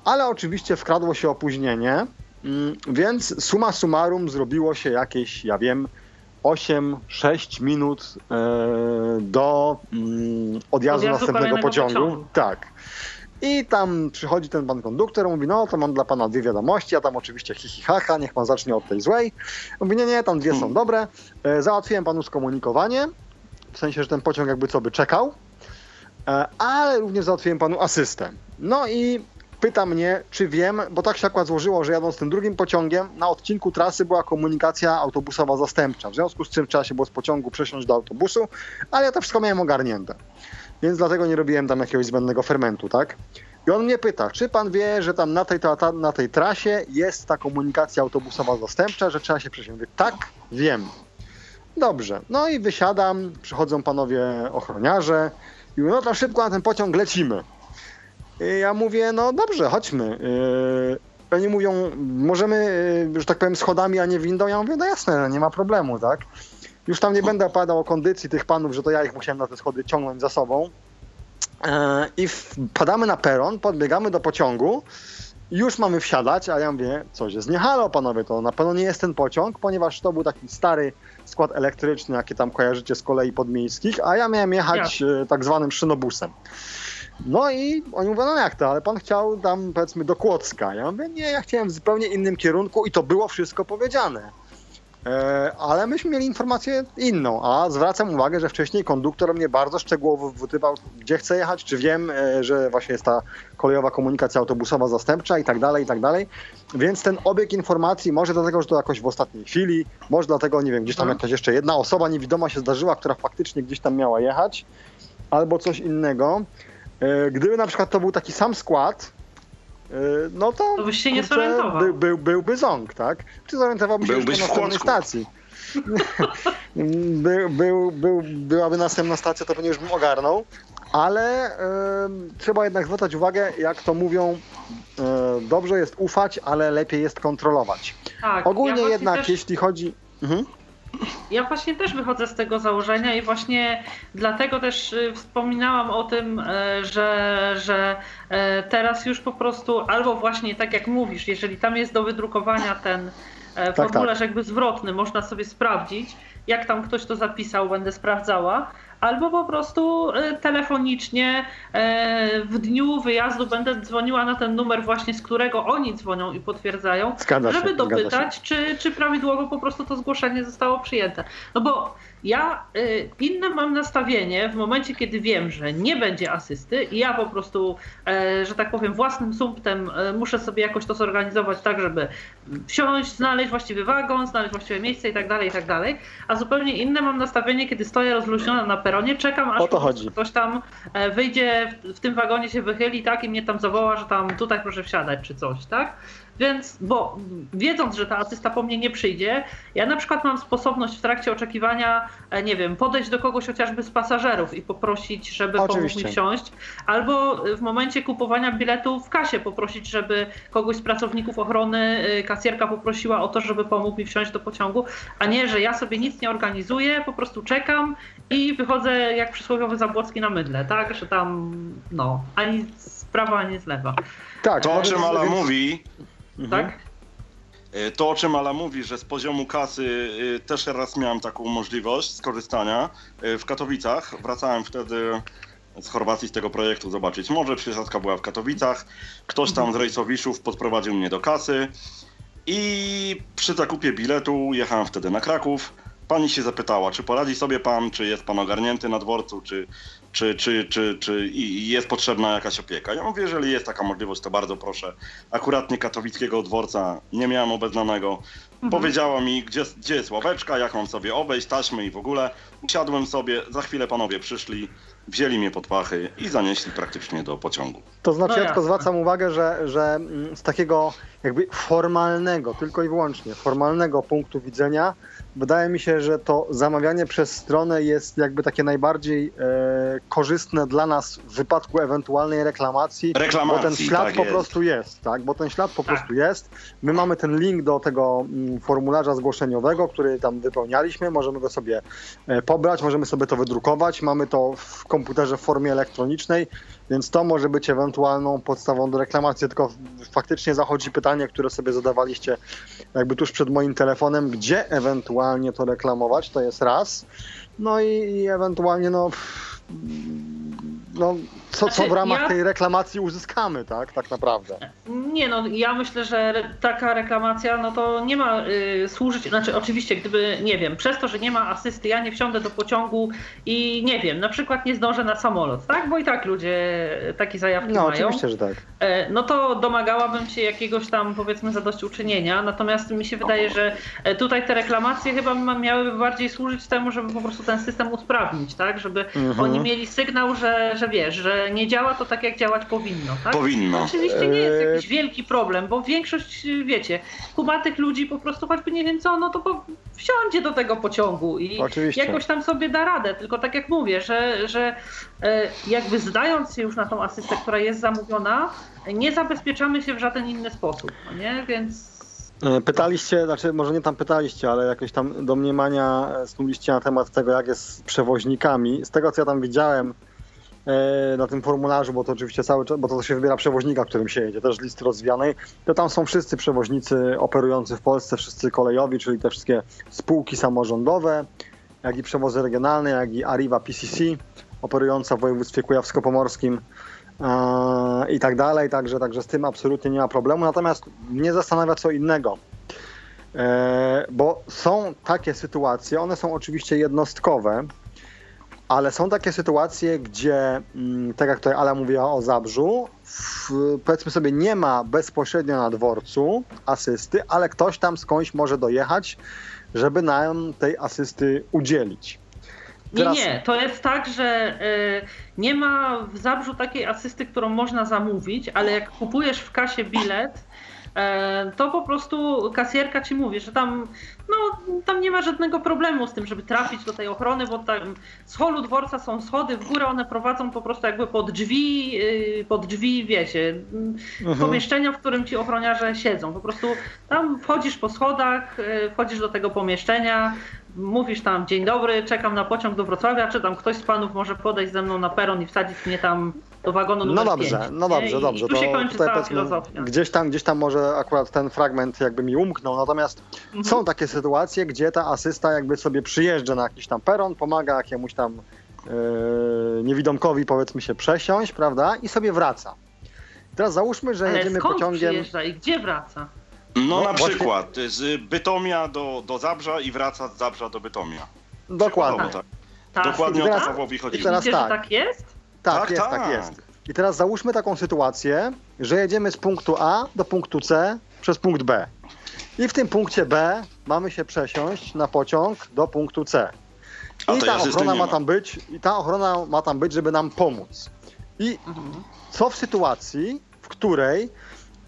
Ale oczywiście wkradło się opóźnienie, mm, więc suma summarum zrobiło się jakieś, ja wiem, 8-6 minut e, do mm, odjazdu Odjazdu następnego pociągu. pociągu. Tak. I tam przychodzi ten pan konduktor, mówi, no to mam dla pana dwie wiadomości, ja tam oczywiście hi, hi ha, ha, niech pan zacznie od tej złej. Mówi, nie, nie, tam dwie są dobre. E, Załatwiłem panu skomunikowanie, w sensie, że ten pociąg jakby co by czekał, e, ale również załatwiłem panu asystę. No i pyta mnie, czy wiem, bo tak się akurat złożyło, że jadąc tym drugim pociągiem, na odcinku trasy była komunikacja autobusowa zastępcza, w związku z czym trzeba się było z pociągu przesiąść do autobusu, ale ja to wszystko miałem ogarnięte. Więc dlatego nie robiłem tam jakiegoś zbędnego fermentu, tak? I on mnie pyta, czy pan wie, że tam na tej, ta, na tej trasie jest ta komunikacja autobusowa zastępcza, że trzeba się przesiąść? Tak, wiem. Dobrze. No i wysiadam, przychodzą panowie ochroniarze i mówią, no to szybko na ten pociąg lecimy. I ja mówię, no dobrze, chodźmy. Yy, Oni mówią, możemy, yy, że tak powiem, schodami, a nie windą. Ja mówię, no jasne, nie ma problemu, tak? Już tam nie będę opowiadał o kondycji tych panów, że to ja ich musiałem na te schody ciągnąć za sobą. E, I wpadamy na peron, podbiegamy do pociągu. Już mamy wsiadać, a ja mówię, coś jest nie halo, panowie, to na pewno nie jest ten pociąg, ponieważ to był taki stary skład elektryczny, jaki tam kojarzycie z kolei podmiejskich, a ja miałem jechać e, tak zwanym szynobusem. No i oni mówią, no jak to, ale pan chciał tam powiedzmy do Kłodzka. Ja mówię, nie, ja chciałem w zupełnie innym kierunku i to było wszystko powiedziane. E, ale myśmy mieli informację inną, a zwracam uwagę, że wcześniej konduktor mnie bardzo szczegółowo wypytywał, gdzie chcę jechać, czy wiem, e, że właśnie jest ta kolejowa komunikacja autobusowa zastępcza i tak dalej, i tak dalej. Więc ten obieg informacji, może dlatego, że to jakoś w ostatniej chwili, może dlatego, nie wiem, gdzieś tam Mhm. jakaś jeszcze jedna osoba niewidoma się zdarzyła, która faktycznie gdzieś tam miała jechać, albo coś innego. E, Gdyby na przykład to był taki sam skład, no to, To byś się nie zorientował. By, był, byłby ząg, tak? Czy zorientowałbym się Byłbyś już po w następnej stacji? był, był, był, byłaby następna stacja, to pewnie już bym ogarnął, ale em, trzeba jednak zwracać uwagę, jak to mówią, e, dobrze jest ufać, ale lepiej jest kontrolować. tak. Ogólnie ja jednak, też, jeśli chodzi... Mhm. Ja właśnie też wychodzę z tego założenia i właśnie dlatego też y, wspominałam o tym, e, że, że e, teraz już po prostu albo właśnie tak jak mówisz, jeżeli tam jest do wydrukowania ten e, tak. formularz jakby zwrotny, można sobie sprawdzić, jak tam ktoś to zapisał, będę sprawdzała albo po prostu e, telefonicznie e, w dniu wyjazdu będę dzwoniła na ten numer właśnie, z którego oni dzwonią i potwierdzają, Zgadza żeby dopytać, czy, czy prawidłowo po prostu to zgłoszenie zostało przyjęte. No bo ja y, inne mam nastawienie w momencie, kiedy wiem, że nie będzie asysty i ja po prostu, e, że tak powiem, własnym sumptem e, muszę sobie jakoś to zorganizować tak, żeby wsiąść, znaleźć właściwy wagon, znaleźć właściwe miejsce i tak dalej, i tak dalej. A zupełnie inne mam nastawienie, kiedy stoję rozluźniona na peronie, czekam aż ktoś tam e, wyjdzie, w, w tym wagonie się wychyli, tak, i mnie tam zawoła, że tam tutaj proszę wsiadać czy coś, tak? Więc, bo wiedząc, że ta asysta po mnie nie przyjdzie, ja na przykład mam sposobność w trakcie oczekiwania, e, nie wiem, podejść do kogoś chociażby z pasażerów i poprosić, żeby pomógł Oczywiście. mi wsiąść, albo w momencie kupowania biletu w kasie poprosić, żeby kogoś z pracowników ochrony, y, kasjerka poprosiła o to, żeby pomógł mi wsiąść do pociągu, a nie, że ja sobie nic nie organizuję, po prostu czekam i wychodzę jak przysłowiowy Zabłocki na mydle, tak, że tam, no, ani z prawa, ani z lewa, Tak, To, o czym Ala mówi, Mhm. tak? e, to o czym Ala mówi, że z poziomu kasy e, też raz miałem taką możliwość skorzystania e, w Katowicach. Wracałem wtedy z Chorwacji z tego projektu zobaczyć. Może przysiadka była w Katowicach. Ktoś tam z rejsowiszów podprowadził mnie do kasy i przy zakupie biletu jechałem wtedy na Kraków. Pani się zapytała, czy poradzi sobie pan, czy jest pan ogarnięty na dworcu, czy, czy, czy, czy, czy i jest potrzebna jakaś opieka. Ja mówię, jeżeli jest taka możliwość, to bardzo proszę. Akurat nie katowickiego dworca nie miałem obeznanego. Powiedziała mi, gdzie, gdzie jest ławeczka, jak mam sobie obejść, taśmy i w ogóle. Usiadłem sobie, za chwilę panowie przyszli, wzięli mnie pod pachy i zanieśli praktycznie do pociągu. To znaczy, No ja tylko zwracam uwagę, że, że mm, z takiego jakby formalnego, tylko i wyłącznie formalnego punktu widzenia, wydaje mi się, że to zamawianie przez stronę jest jakby takie najbardziej e, korzystne dla nas w wypadku ewentualnej reklamacji, Reklamacji, bo ten ślad tak po jest. prostu jest, tak? Bo ten ślad po Tak. prostu jest. My mamy ten link do tego mm, formularza zgłoszeniowego, który tam wypełnialiśmy, możemy go sobie e, pobrać, możemy sobie to wydrukować, mamy to w komputerze w formie elektronicznej, więc to może być ewentualną podstawą do reklamacji, tylko faktycznie zachodzi pytanie, które sobie zadawaliście jakby tuż przed moim telefonem, gdzie ewentualnie to reklamować, to jest raz. No i, i ewentualnie no, no co, co Znaczy, w ramach ja- tej reklamacji uzyskamy, tak, tak naprawdę. Nie no, ja myślę, że taka reklamacja, no to nie ma y, służyć, znaczy oczywiście gdyby, nie wiem, przez to, że nie ma asysty, ja nie wsiądę do pociągu i nie wiem, na przykład nie zdążę na samolot, tak? Bo i tak ludzie takie zajawki No mają. oczywiście, że tak. E, no to domagałabym się jakiegoś tam powiedzmy zadośćuczynienia. Natomiast mi się wydaje, że e, tutaj te reklamacje chyba miałyby bardziej służyć temu, żeby po prostu ten system usprawnić, tak? Żeby Mhm. oni mieli sygnał, że, że wiesz, że nie działa to tak, jak działać powinno, tak? Powinno. Oczywiście nie jest Eee. jakiś wielki problem, bo większość, wiecie, kumatych ludzi po prostu choćby nie wiem co, no to po, wsiądzie do tego pociągu i Oczywiście. jakoś tam sobie da radę. Tylko tak jak mówię, że, że e, jakby zdając się już na tą asystę, która jest zamówiona, nie zabezpieczamy się w żaden inny sposób, no nie? Więc E, Pytaliście, znaczy może nie tam pytaliście, ale jakieś tam domniemania e, snuliście na temat tego, jak jest z przewoźnikami. Z tego, co ja tam widziałem e, na tym formularzu, bo to oczywiście cały czas, bo to się wybiera przewoźnika, którym się jedzie, też listy rozwianej, to tam są wszyscy przewoźnicy operujący w Polsce, wszyscy kolejowi, czyli te wszystkie spółki samorządowe, jak i przewozy regionalne, jak i Arriva PCC, operująca w województwie kujawsko-pomorskim e, i tak dalej, także, także z tym absolutnie nie ma problemu. Natomiast mnie zastanawia co innego. E, bo są takie sytuacje, one są oczywiście jednostkowe, ale są takie sytuacje, gdzie, mm, tak jak tutaj Ala mówiła o Zabrzu, w, powiedzmy sobie nie ma bezpośrednio na dworcu asysty, ale ktoś tam skądś może dojechać, żeby nam tej asysty udzielić. nie, Teraz- nie, to jest tak, że e, nie ma w Zabrzu takiej asysty, którą można zamówić, ale jak kupujesz w kasie bilet, to po prostu kasjerka ci mówi, że tam, no, tam nie ma żadnego problemu z tym, żeby trafić do tej ochrony, bo tam z holu dworca są schody w górę, one prowadzą po prostu jakby pod drzwi, y, pod drzwi, wiecie, mhm. pomieszczenia, w którym ci ochroniarze siedzą. Po prostu tam wchodzisz po schodach, y, wchodzisz do tego pomieszczenia, mówisz tam dzień dobry, czekam na pociąg do Wrocławia, czy tam ktoś z panów może podejść ze mną na peron i wsadzić mnie tam do wagonu numer No dobrze, 5, no dobrze, dobrze. I tu się kończy cała filozofia. Gdzieś tam, gdzieś tam może akurat ten fragment jakby mi umknął, natomiast mhm. są takie sytuacje, gdzie ta asysta jakby sobie przyjeżdża na jakiś tam peron, pomaga jakiemuś tam yy, niewidomkowi powiedzmy się przesiąść, prawda, i sobie wraca. Teraz załóżmy, że Ale jedziemy skąd pociągiem... przyjeżdża i gdzie wraca? No, no na właśnie... przykład z Bytomia do, do Zabrza i wraca z Zabrza do Bytomia. Dokładnie. Tak. tak. Dokładnie teraz, o to Pawłowi chodziło. I teraz Widzicie, tak. tak jest? Tak, tak, jest, tak. tak jest. I teraz załóżmy taką sytuację, że jedziemy z punktu A do punktu C przez punkt B. I w tym punkcie B mamy się przesiąść na pociąg do punktu C. I ta ochrona ma tam być, i ta ochrona ma tam być, żeby nam pomóc. I co w sytuacji, w której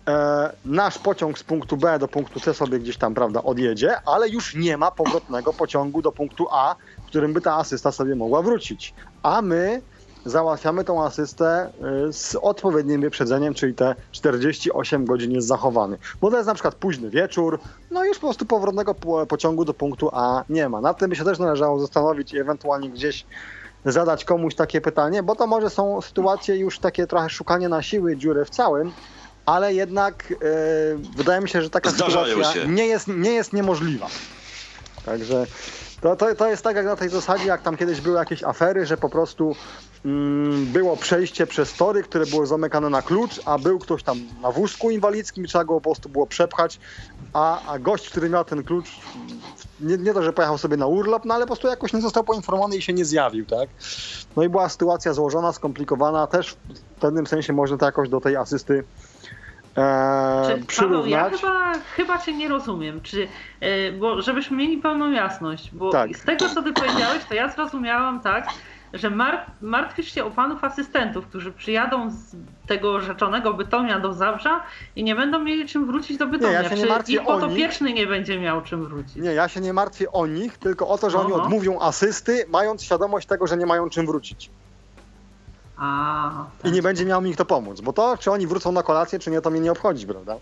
e, nasz pociąg z punktu B do punktu C sobie gdzieś tam, prawda, odjedzie, ale już nie ma powrotnego pociągu do punktu A, w którym by ta asysta sobie mogła wrócić. A my załatwiamy tą asystę y, z odpowiednim wyprzedzeniem, czyli te 48 godzin jest zachowany. Bo to jest na przykład późny wieczór, no już po prostu powrotnego pociągu do punktu A nie ma. Nad tym by się też należało zastanowić i ewentualnie gdzieś zadać komuś takie pytanie, bo to może są sytuacje już takie trochę szukanie na siły dziury w całym, ale jednak yy, wydaje mi się, że taka Zdarzają sytuacja się. nie jest, nie jest niemożliwa. Także to, to, to jest tak jak na tej zasadzie, jak tam kiedyś były jakieś afery, że po prostu było przejście przez tory, które były zamykane na klucz, a był ktoś tam na wózku inwalidzkim i trzeba go po prostu było przepchać, a, a gość, który miał ten klucz, nie, nie to, że pojechał sobie na urlop, no ale po prostu jakoś nie został poinformowany i się nie zjawił, tak? No i była sytuacja złożona, skomplikowana, też w pewnym sensie można to jakoś do tej asysty e, Czy, Paweł, ja chyba, chyba cię nie rozumiem, czy, e, bo żebyśmy mieli pełną jasność, bo tak. z tego co ty powiedziałeś, to ja zrozumiałam tak, że mar martwisz się o panów asystentów, którzy przyjadą z tego rzeczonego Bytomia do Zabrza i nie będą mieli czym wrócić do Bytomia. Nie, ja się nie martwię ich podopieczny nie będzie miał czym wrócić? Nie, ja się nie martwię o nich, tylko o to, że Aha. oni odmówią asysty, mając świadomość tego, że nie mają czym wrócić. A, tak. I nie będzie miał mi kto pomóc, bo to, czy oni wrócą na kolację, czy nie, to mnie nie obchodzi, prawda?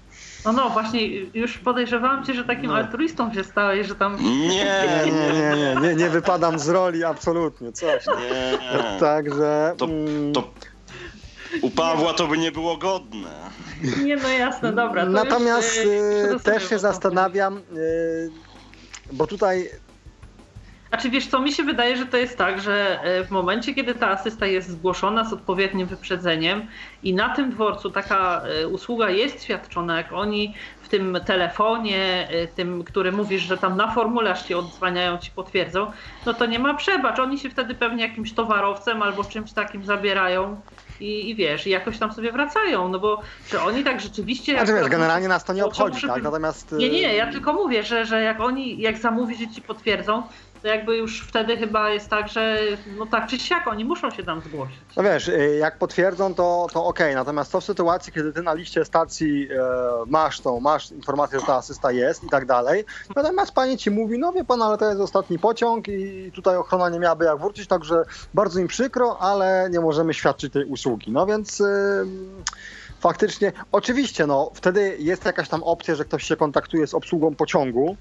No no, właśnie już podejrzewałam cię, że takim no. altruistą się stałeś, że tam... Nie, nie, nie, nie, nie, nie wypadam z roli absolutnie, coś. Nie. Także... To, mm, to u Pawła to by nie było godne. Nie, no jasne, dobra. Natomiast już, y, też się zastanawiam, y, bo tutaj a czy wiesz co, mi się wydaje, że to jest tak, że e, w momencie, kiedy ta asysta jest zgłoszona z odpowiednim wyprzedzeniem i na tym dworcu taka e, usługa jest świadczona, jak oni w tym telefonie, e, tym, który mówisz, że tam na formularz ci odzwaniają, ci potwierdzą, no to nie ma przebacz. Oni się wtedy pewnie jakimś towarowcem albo czymś takim zabierają i, i wiesz, i jakoś tam sobie wracają, no bo czy oni tak rzeczywiście... Znaczy wiesz, generalnie nas to nie obchodzi, tak? Natomiast... Nie, nie, ja tylko mówię, że, że jak oni, jak zamówisz, że ci potwierdzą, to jakby już wtedy chyba jest tak, że no tak czy siak oni muszą się tam zgłosić. No wiesz, y, jak potwierdzą, to, to okej, natomiast to w sytuacji, kiedy ty na liście stacji e, masz tą, masz informację, że ta asysta jest i tak dalej, natomiast pani ci mówi, no wie pan, ale to jest ostatni pociąg i tutaj ochrona nie miałaby jak wrócić, także bardzo im przykro, ale nie możemy świadczyć tej usługi. No więc... E, faktycznie, oczywiście, no wtedy jest jakaś tam opcja, że ktoś się kontaktuje z obsługą pociągu,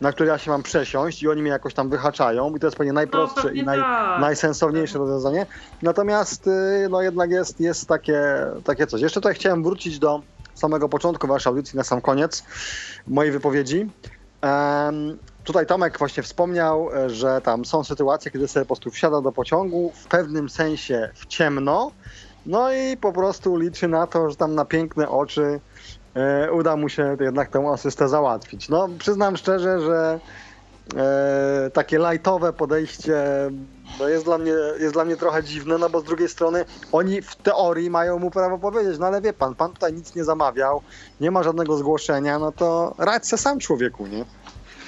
na który ja się mam przesiąść i oni mnie jakoś tam wyhaczają i to jest pewnie najprostsze no, i naj, tak. najsensowniejsze rozwiązanie. Natomiast y, no jednak jest, jest takie, takie coś. Jeszcze tutaj chciałem wrócić do samego początku waszej audycji na sam koniec mojej wypowiedzi. Um, tutaj Tomek właśnie wspomniał, że tam są sytuacje, kiedy sobie po prostu wsiada do pociągu w pewnym sensie w ciemno, no i po prostu liczy na to, że tam na piękne oczy E, uda mu się jednak tę asystę załatwić. No, przyznam szczerze, że e, takie lightowe podejście no jest, dla mnie, jest dla mnie trochę dziwne, no bo z drugiej strony oni w teorii mają mu prawo powiedzieć, no ale wie pan, pan tutaj nic nie zamawiał, nie ma żadnego zgłoszenia, no to radź se sam człowieku, nie?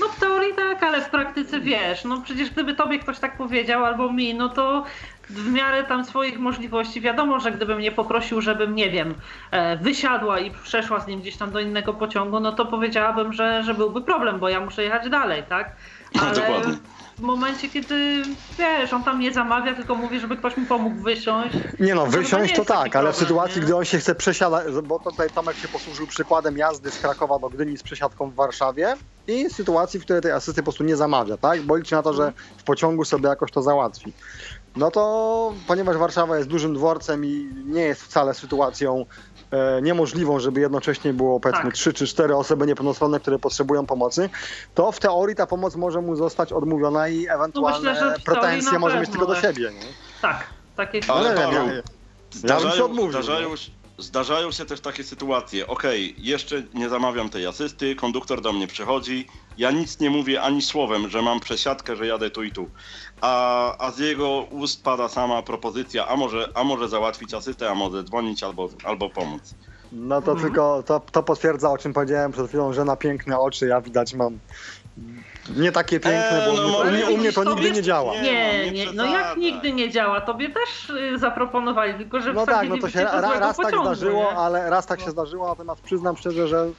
No w teorii tak, ale w praktyce wiesz, no przecież gdyby tobie ktoś tak powiedział albo mi, no to w miarę tam swoich możliwości. Wiadomo, że gdybym mnie poprosił, żebym, nie wiem, e, wysiadła i przeszła z nim gdzieś tam do innego pociągu, no to powiedziałabym, że, że byłby problem, bo ja muszę jechać dalej, tak? No, dokładnie. w momencie, kiedy wiesz, on tam nie zamawia, tylko mówi, żeby ktoś mu pomógł wysiąść. Nie no, to wysiąść nie to taki tak, ale w problem, sytuacji, nie? gdy on się chce przesiadać, bo tutaj Tomek się posłużył przykładem jazdy z Krakowa do Gdyni z przesiadką w Warszawie i sytuacji, w której tej asysty po prostu nie zamawia, tak? Bo liczy na to, że w pociągu sobie jakoś to załatwi. No to, ponieważ Warszawa jest dużym dworcem i nie jest wcale sytuacją e, niemożliwą, żeby jednocześnie było powiedzmy Tak. trzy czy cztery osoby niepełnosprawne, które potrzebują pomocy, to w teorii ta pomoc może mu zostać odmówiona i ewentualne No myślę, pretensje na może mieć tylko do siebie. Nie? Tak, takie Ale nie wiem, Paweł, ja- ja bym się Zdarzają, odmówił, zdarzają, no. się- zdarzają się też takie sytuacje. Okej, jeszcze nie zamawiam tej asysty, konduktor do mnie przychodzi. Ja nic nie mówię ani słowem, że mam przesiadkę, że jadę tu i tu. A, a z jego ust pada sama propozycja, a może, a może załatwić asystę, a może dzwonić albo, albo pomóc. No to Mhm. tylko to, to potwierdza, o czym powiedziałem przed chwilą, że na piękne oczy ja widać mam nie takie piękne, Eee, bo no u, mnie, u mnie to nigdy nie działa. Nie, Nie, no, nie no jak nigdy nie działa, tobie też y, zaproponowali, tylko że No tak, no to się cię ra, do złego raz tak zdarzyło, nie? ale raz tak się zdarzyło, natomiast przyznam szczerze, że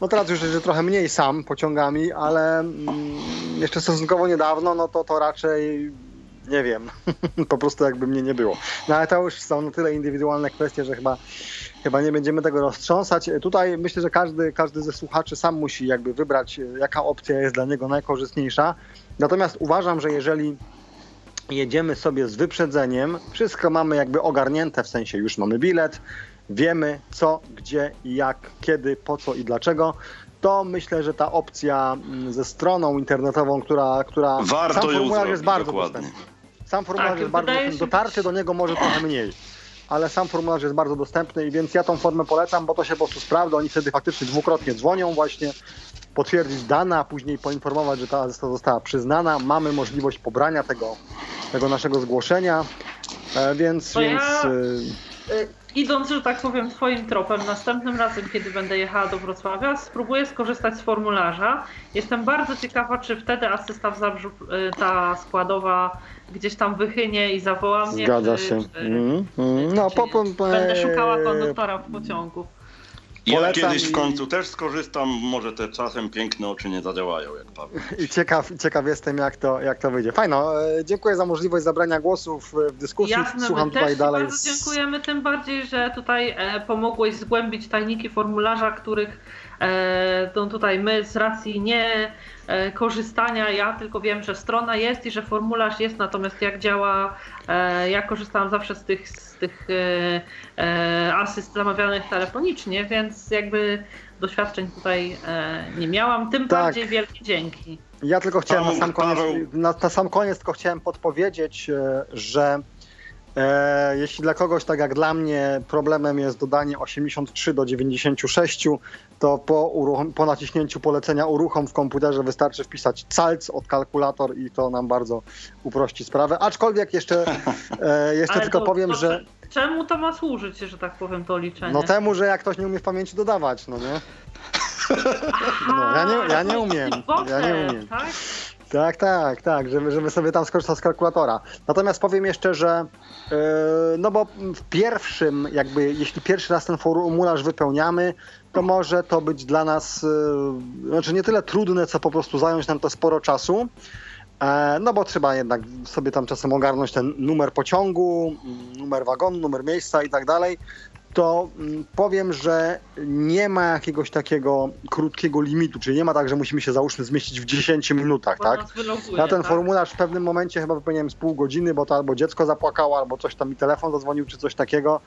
no teraz już że trochę mniej sam pociągami, ale mm, jeszcze stosunkowo niedawno, no to to raczej nie wiem, po prostu jakby mnie nie było. No ale to już są na tyle indywidualne kwestie, że chyba chyba nie będziemy tego roztrząsać. Tutaj myślę, że każdy, każdy ze słuchaczy sam musi jakby wybrać, jaka opcja jest dla niego najkorzystniejsza. Natomiast uważam, że jeżeli jedziemy sobie z wyprzedzeniem, wszystko mamy jakby ogarnięte, w sensie już mamy bilet, wiemy co, gdzie, jak, kiedy, po co i dlaczego, to myślę, że ta opcja mm, ze stroną internetową, która, która Warto sam formularz jest bardzo dokładnie. dostępny. Sam formularz Tak, jest bardzo dostępny. Dotarcie do niego może trochę mniej. Ale sam formularz jest bardzo dostępny i więc ja tą formę polecam, bo to się po prostu sprawdza. Oni wtedy faktycznie dwukrotnie dzwonią właśnie, potwierdzić dane, a później poinformować, że ta asysta została przyznana. Mamy możliwość pobrania tego, tego naszego zgłoszenia, e, więc... Ja- więc y, Y, Idąc, że tak powiem, twoim tropem, następnym razem, kiedy będę jechała do Wrocławia, spróbuję skorzystać z formularza. Jestem bardzo ciekawa, czy wtedy asysta w Zabrzu, y, ta składowa gdzieś tam wychynie i zawoła mnie. Zgadza czy, się. Czy, Mm, mm. No, czy po, nie. po, po, Będę szukała konduktora w pociągu. Ja Polecam kiedyś w i- końcu też skorzystam, może te czasem piękne oczy nie zadziałają, jak Paweł. I ciekaw, ciekaw jestem, jak to, jak to wyjdzie. Fajno, e, dziękuję za możliwość zabrania głosów w dyskusji. Jasne, Słucham my też dalej. bardzo dziękujemy, tym bardziej, że tutaj e, pomogłeś zgłębić tajniki formularza, których to tutaj my z racji nie e, korzystania, ja tylko wiem, że strona jest i że formularz jest, natomiast jak działa, e, ja korzystałam zawsze z tych, z tych e, e, asyst zamawianych telefonicznie, więc jakby doświadczeń tutaj e, nie miałam, tym Tak. bardziej wielkie dzięki. Ja tylko chciałem na sam koniec, na, na sam koniec tylko chciałem podpowiedzieć, e, że e, jeśli dla kogoś, tak jak dla mnie, problemem jest dodanie 83 do 96, to po, uruchom, po naciśnięciu polecenia uruchom w komputerze wystarczy wpisać calc od kalkulator i to nam bardzo uprości sprawę. Aczkolwiek jeszcze, e, jeszcze tylko to- powiem, to że Czemu to ma służyć, że tak powiem, to liczenie? no temu, że jak ktoś nie umie w pamięci dodawać, no nie? No, ja nie- ja nie umiem. Ja nie umiem. Tak? Tak, tak, tak, żeby, żeby sobie tam skorzystać z kalkulatora. Natomiast powiem jeszcze, że yy, no bo w pierwszym, jakby jeśli pierwszy raz ten formularz wypełniamy, to może to być dla nas, yy, znaczy nie tyle trudne, co po prostu zająć nam to sporo czasu. E, No bo trzeba jednak sobie tam czasem ogarnąć ten numer pociągu, numer wagonu, numer miejsca i tak dalej. To mm, powiem, że nie ma jakiegoś takiego krótkiego limitu, czyli nie ma tak, że musimy się załóżmy zmieścić w 10 minutach, Bo tak? wyloguje, Ja ten tak? formularz w pewnym momencie chyba wypełniłem z pół godziny, bo to albo dziecko zapłakało, albo coś tam mi telefon zadzwonił, czy coś takiego,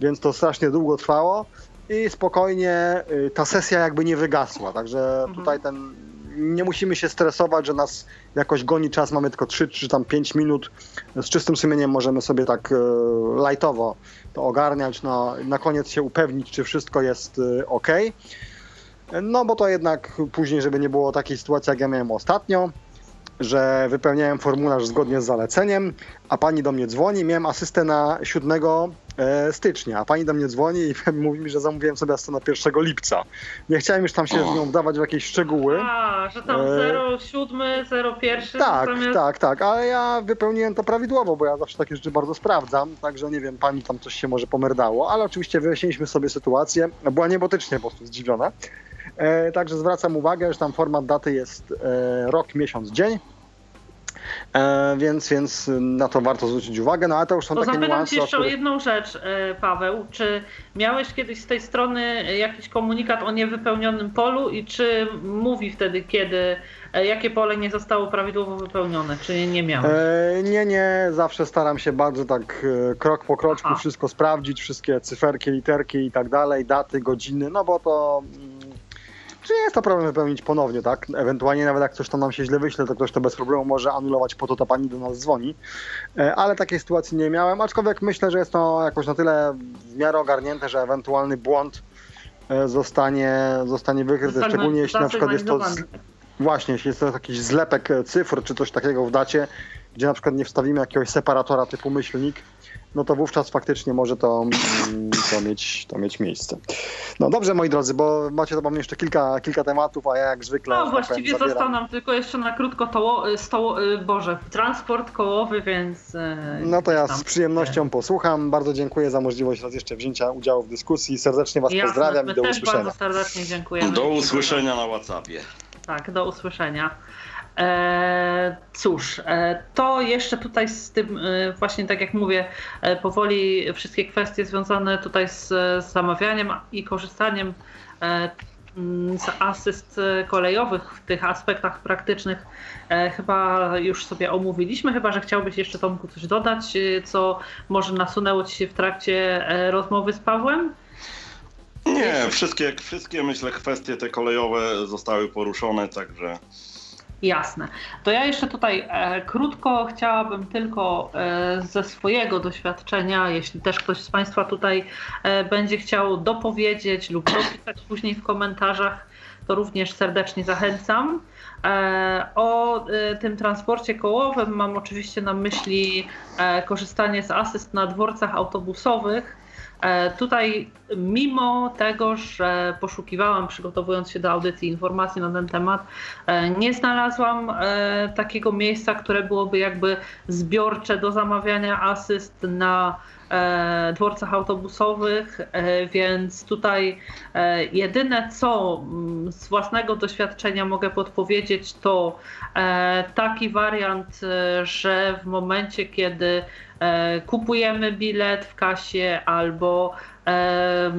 więc to strasznie długo trwało i spokojnie y, ta sesja jakby nie wygasła, także Mhm. tutaj ten nie musimy się stresować, że nas jakoś goni czas, mamy tylko 3 czy tam 5 minut. Z czystym sumieniem możemy sobie tak e, lightowo to ogarniać, no, na koniec się upewnić, czy wszystko jest e, ok. No bo to jednak później, żeby nie było takiej sytuacji, jak ja miałem ostatnio, że wypełniałem formularz zgodnie z zaleceniem, a pani do mnie dzwoni, miałem asystę na 7 e, stycznia, a pani do mnie dzwoni i mówi mi, że zamówiłem sobie na 1 1 Nie chciałem już tam się z nią wdawać w jakieś szczegóły. A, że tam E, 07, 01. Tak, zamiast... tak, tak, ale ja wypełniłem to prawidłowo, bo ja zawsze takie rzeczy bardzo sprawdzam, także nie wiem, pani tam coś się może pomerdało, ale oczywiście wyjaśniliśmy sobie sytuację, była niebotycznie po prostu zdziwiona. E, także zwracam uwagę, że tam format daty jest e, rok, miesiąc, dzień. E, więc, więc na to warto zwrócić uwagę, no ale to już są To takie niuanse, Cię o jeszcze o których... jedną rzecz, e, Paweł. Czy miałeś kiedyś z tej strony jakiś komunikat o niewypełnionym polu i czy mówi wtedy, kiedy, jakie pole nie zostało prawidłowo wypełnione, czy nie miałeś? E, nie, nie, zawsze staram się bardzo tak krok po kroczku Aha. wszystko sprawdzić, wszystkie cyferki, literki i tak dalej, daty, godziny, no bo to... Czy jest to problem wypełnić ponownie, tak? Ewentualnie nawet jak coś tam nam się źle wyśle, to ktoś to bez problemu może anulować, po to ta pani do nas dzwoni. E, Ale takiej sytuacji nie miałem, aczkolwiek myślę, że jest to jakoś na tyle w miarę ogarnięte, że ewentualny błąd e, zostanie, zostanie wykryty, Zostanie szczególnie jeśli na przykład jest to... Z... Właśnie, jeśli jest to jakiś zlepek e, cyfr czy coś takiego w dacie, gdzie na przykład nie wstawimy jakiegoś separatora typu myślnik, no to wówczas faktycznie może to, mm, to, mieć, to mieć miejsce. No dobrze, moi drodzy, bo macie do mnie jeszcze kilka, kilka tematów, a ja jak zwykle. No właściwie zabieram. został nam tylko jeszcze na krótko toło, stoło, y, Boże, transport kołowy, więc... e, No to ja z przyjemnością posłucham. Bardzo dziękuję za możliwość raz jeszcze wzięcia udziału w dyskusji. Serdecznie Was Jasne, pozdrawiam my i do też usłyszenia. bardzo serdecznie dziękujemy. Do usłyszenia na WhatsAppie. Tak, do usłyszenia. E, cóż, e, to jeszcze tutaj z tym, e, właśnie tak jak mówię, powoli wszystkie kwestie związane tutaj z, zamawianiem i korzystaniem mm, z asyst kolejowych w tych aspektach praktycznych chyba już sobie omówiliśmy, chyba że chciałbyś jeszcze Tomku coś dodać, co może nasunęło Ci się w trakcie rozmowy z Pawłem? Nie, wszystkie, wszystkie myślę kwestie te kolejowe zostały poruszone, także Jasne. To ja jeszcze tutaj e, krótko chciałabym tylko e, ze swojego doświadczenia, jeśli też ktoś z Państwa tutaj e, będzie chciał dopowiedzieć lub dopisać później w komentarzach, to również serdecznie zachęcam. E, o e, tym transporcie kołowym mam oczywiście na myśli e, korzystanie z asyst na dworcach autobusowych. E, Tutaj, mimo tego, że poszukiwałam, przygotowując się do audycji informacji na ten temat, e, nie znalazłam e, takiego miejsca, które byłoby jakby zbiorcze do zamawiania asyst na dworcach autobusowych, więc tutaj jedyne co mm, z własnego doświadczenia mogę podpowiedzieć, to taki wariant, że w momencie, kiedy kupujemy bilet w kasie albo e,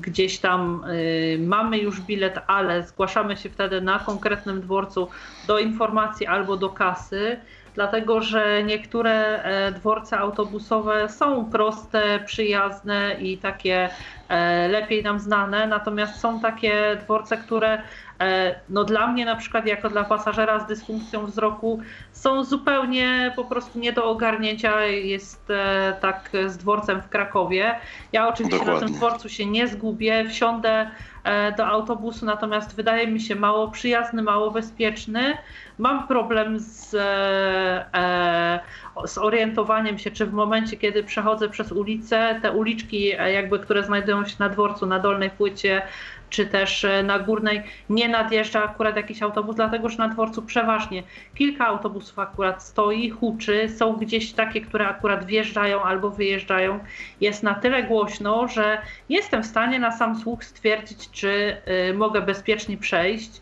gdzieś tam e, mamy już bilet, ale zgłaszamy się wtedy na konkretnym dworcu do informacji albo do kasy, dlatego że niektóre e, dworce autobusowe są proste, przyjazne i takie e, lepiej nam znane, natomiast są takie dworce, które e, no dla mnie na przykład jako dla pasażera z dysfunkcją wzroku są zupełnie po prostu nie do ogarnięcia. Jest e, tak z dworcem w Krakowie. Ja oczywiście na Dokładnie. tym dworcu się nie zgubię, wsiądę e, do autobusu, natomiast wydaje mi się mało przyjazny, mało bezpieczny. Mam problem z, e, e, z orientowaniem się, czy w momencie, kiedy przechodzę przez ulicę, te uliczki, e, jakby, które znajdują się na dworcu, na dolnej płycie, czy też e, na górnej, nie nadjeżdża akurat jakiś autobus, dlatego że na dworcu przeważnie kilka autobusów akurat stoi, huczy, są gdzieś takie, które akurat wjeżdżają albo wyjeżdżają. Jest na tyle głośno, że jestem w stanie na sam słuch stwierdzić, czy y, mogę bezpiecznie przejść.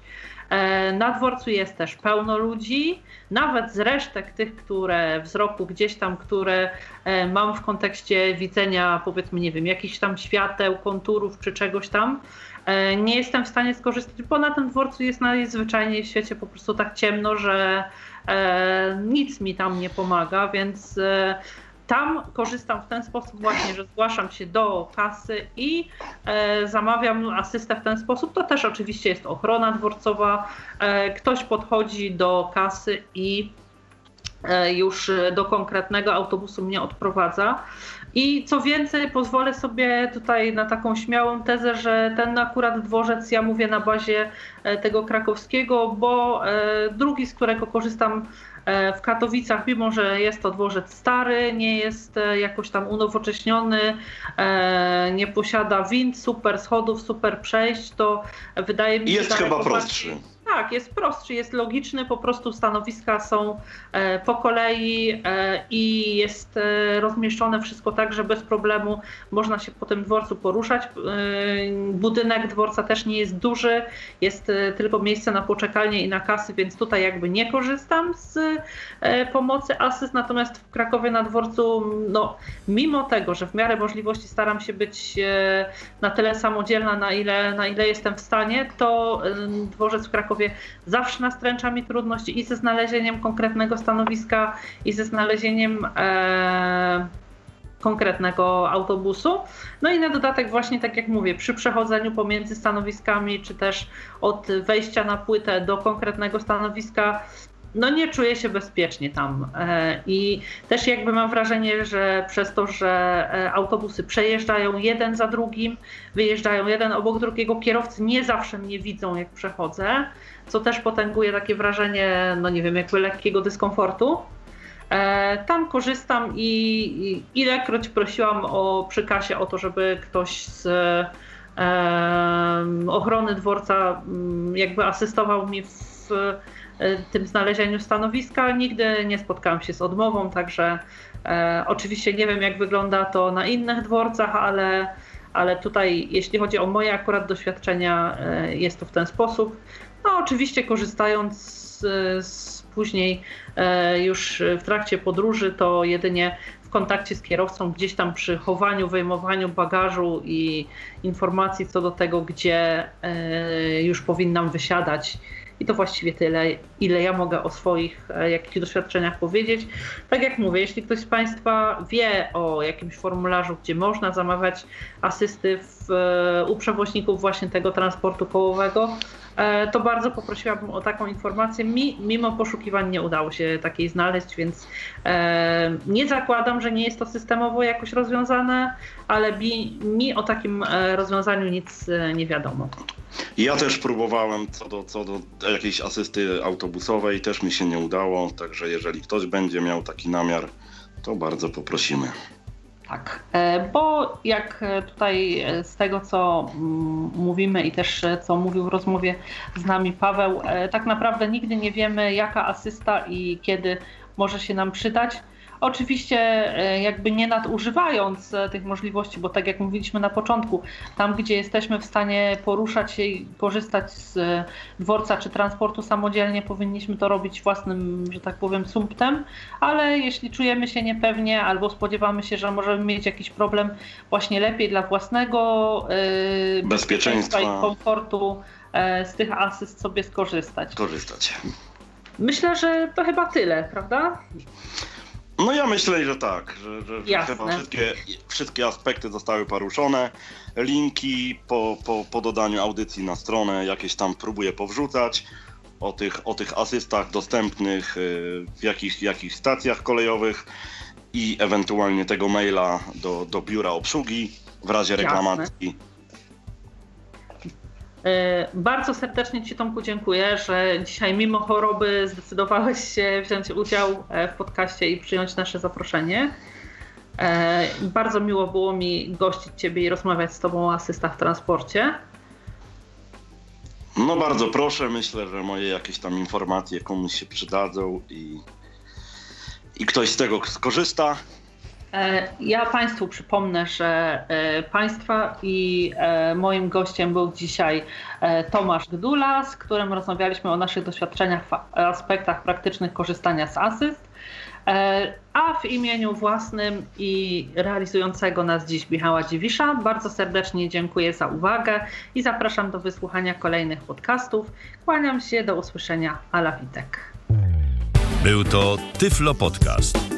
E, Na dworcu jest też pełno ludzi, nawet z resztek tych, które wzroku gdzieś tam, które e, mam w kontekście widzenia, powiedzmy, nie wiem, jakichś tam świateł, konturów czy czegoś tam, nie jestem w stanie skorzystać, bo na tym dworcu jest najzwyczajniej w świecie po prostu tak ciemno, że e, nic mi tam nie pomaga, więc e, tam korzystam w ten sposób właśnie, że zgłaszam się do kasy i e, zamawiam asystę w ten sposób. To też oczywiście jest ochrona dworcowa. E, ktoś podchodzi do kasy i e, już e, do konkretnego autobusu mnie odprowadza. I co więcej, pozwolę sobie tutaj na taką śmiałą tezę, że ten akurat dworzec, ja mówię na bazie e, tego krakowskiego, bo e, drugi, z którego korzystam E, w Katowicach, mimo że jest to dworzec stary, nie jest jakoś tam unowocześniony, nie posiada wind, super schodów, super przejść, to wydaje mi się, jest chyba prostszy. Tak, jest prostszy, jest logiczny, po prostu stanowiska są e, po kolei e, i jest e, rozmieszczone wszystko tak, że bez problemu można się po tym dworcu poruszać. Budynek dworca też nie jest duży, jest tylko miejsce na poczekalnię i na kasy, więc tutaj jakby nie korzystam z pomocy asyst, natomiast w Krakowie na dworcu, no, mimo tego, że w miarę możliwości staram się być na tyle samodzielna, na ile, na ile jestem w stanie, to dworzec w Krakowie zawsze nastręcza mi trudności i ze znalezieniem konkretnego stanowiska, i ze znalezieniem e, konkretnego autobusu. No i na dodatek właśnie tak jak mówię, przy przechodzeniu pomiędzy stanowiskami, czy też od wejścia na płytę do konkretnego stanowiska, no nie czuję się bezpiecznie tam. E, I też jakby mam wrażenie, że przez to, że e, autobusy przejeżdżają jeden za drugim, wyjeżdżają jeden obok drugiego, kierowcy nie zawsze mnie widzą, jak przechodzę, co też potęguje takie wrażenie, no nie wiem, jakby lekkiego dyskomfortu. E, tam korzystam i ilekroć prosiłam o przy kasie o to, żeby ktoś z ochrony dworca jakby asystował mi w tym znalezieniu stanowiska. Nigdy nie spotkałam się z odmową, także e, oczywiście nie wiem, jak wygląda to na innych dworcach, ale, ale tutaj, jeśli chodzi o moje akurat doświadczenia, e, jest to w ten sposób. No, oczywiście korzystając z, z później e, już w trakcie podróży, to jedynie w kontakcie z kierowcą, gdzieś tam przy chowaniu, wyjmowaniu bagażu i informacji co do tego, gdzie e, już powinnam wysiadać i to właściwie tyle, ile ja mogę o swoich e, jakichś doświadczeniach powiedzieć. Tak jak mówię, jeśli ktoś z Państwa wie o jakimś formularzu, gdzie można zamawiać asysty w, e, u przewoźników właśnie tego transportu kołowego, e, to bardzo poprosiłabym o taką informację. Mi, mimo poszukiwań nie udało się takiej znaleźć, więc nie zakładam, że nie jest to systemowo jakoś rozwiązane, ale mi, mi o takim rozwiązaniu nic nie wiadomo. Ja też próbowałem co do, co do jakiejś asysty autobusowej, też mi się nie udało, także jeżeli ktoś będzie miał taki namiar, to bardzo poprosimy. Tak, e, bo jak tutaj z tego, co mm, mówimy i też co mówił w rozmowie z nami Paweł, e, tak naprawdę nigdy nie wiemy, jaka asysta i kiedy może się nam przydać. Oczywiście e, jakby nie nadużywając e, tych możliwości, bo tak jak mówiliśmy na początku, tam gdzie jesteśmy w stanie poruszać się i korzystać z e, dworca czy transportu samodzielnie, powinniśmy to robić własnym, że tak powiem, sumptem, ale jeśli czujemy się niepewnie albo spodziewamy się, że możemy mieć jakiś problem, właśnie lepiej dla własnego bezpieczeństwa i komfortu z tych asyst sobie skorzystać. Korzystać. Myślę, że to chyba tyle, prawda? No ja myślę, że tak, że, że chyba wszystkie, wszystkie aspekty zostały poruszone. Linki po, po, po dodaniu audycji na stronę jakieś tam próbuję powrzucać o tych, o tych asystach dostępnych y, w jakich, jakich stacjach kolejowych i ewentualnie tego maila do, do biura obsługi w razie reklamacji. Jasne. E, bardzo serdecznie Ci Tomku dziękuję, że dzisiaj mimo choroby zdecydowałeś się wziąć udział e, w podcaście i przyjąć nasze zaproszenie. E, bardzo miło było mi gościć Ciebie i rozmawiać z Tobą o asystach w transporcie. No bardzo proszę, myślę, że moje jakieś tam informacje komuś się przydadzą i, i ktoś z tego skorzysta. E, ja Państwu przypomnę, że e, Państwa i e, moim gościem był dzisiaj Tomasz Gdula, z którym rozmawialiśmy o naszych doświadczeniach w aspektach praktycznych korzystania z asyst. A w imieniu własnym i realizującego nas dziś Michała Dziwisza bardzo serdecznie dziękuję za uwagę i zapraszam do wysłuchania kolejnych podcastów. Kłaniam się, do usłyszenia. Ala Witek. Był to Tyflo Podcast.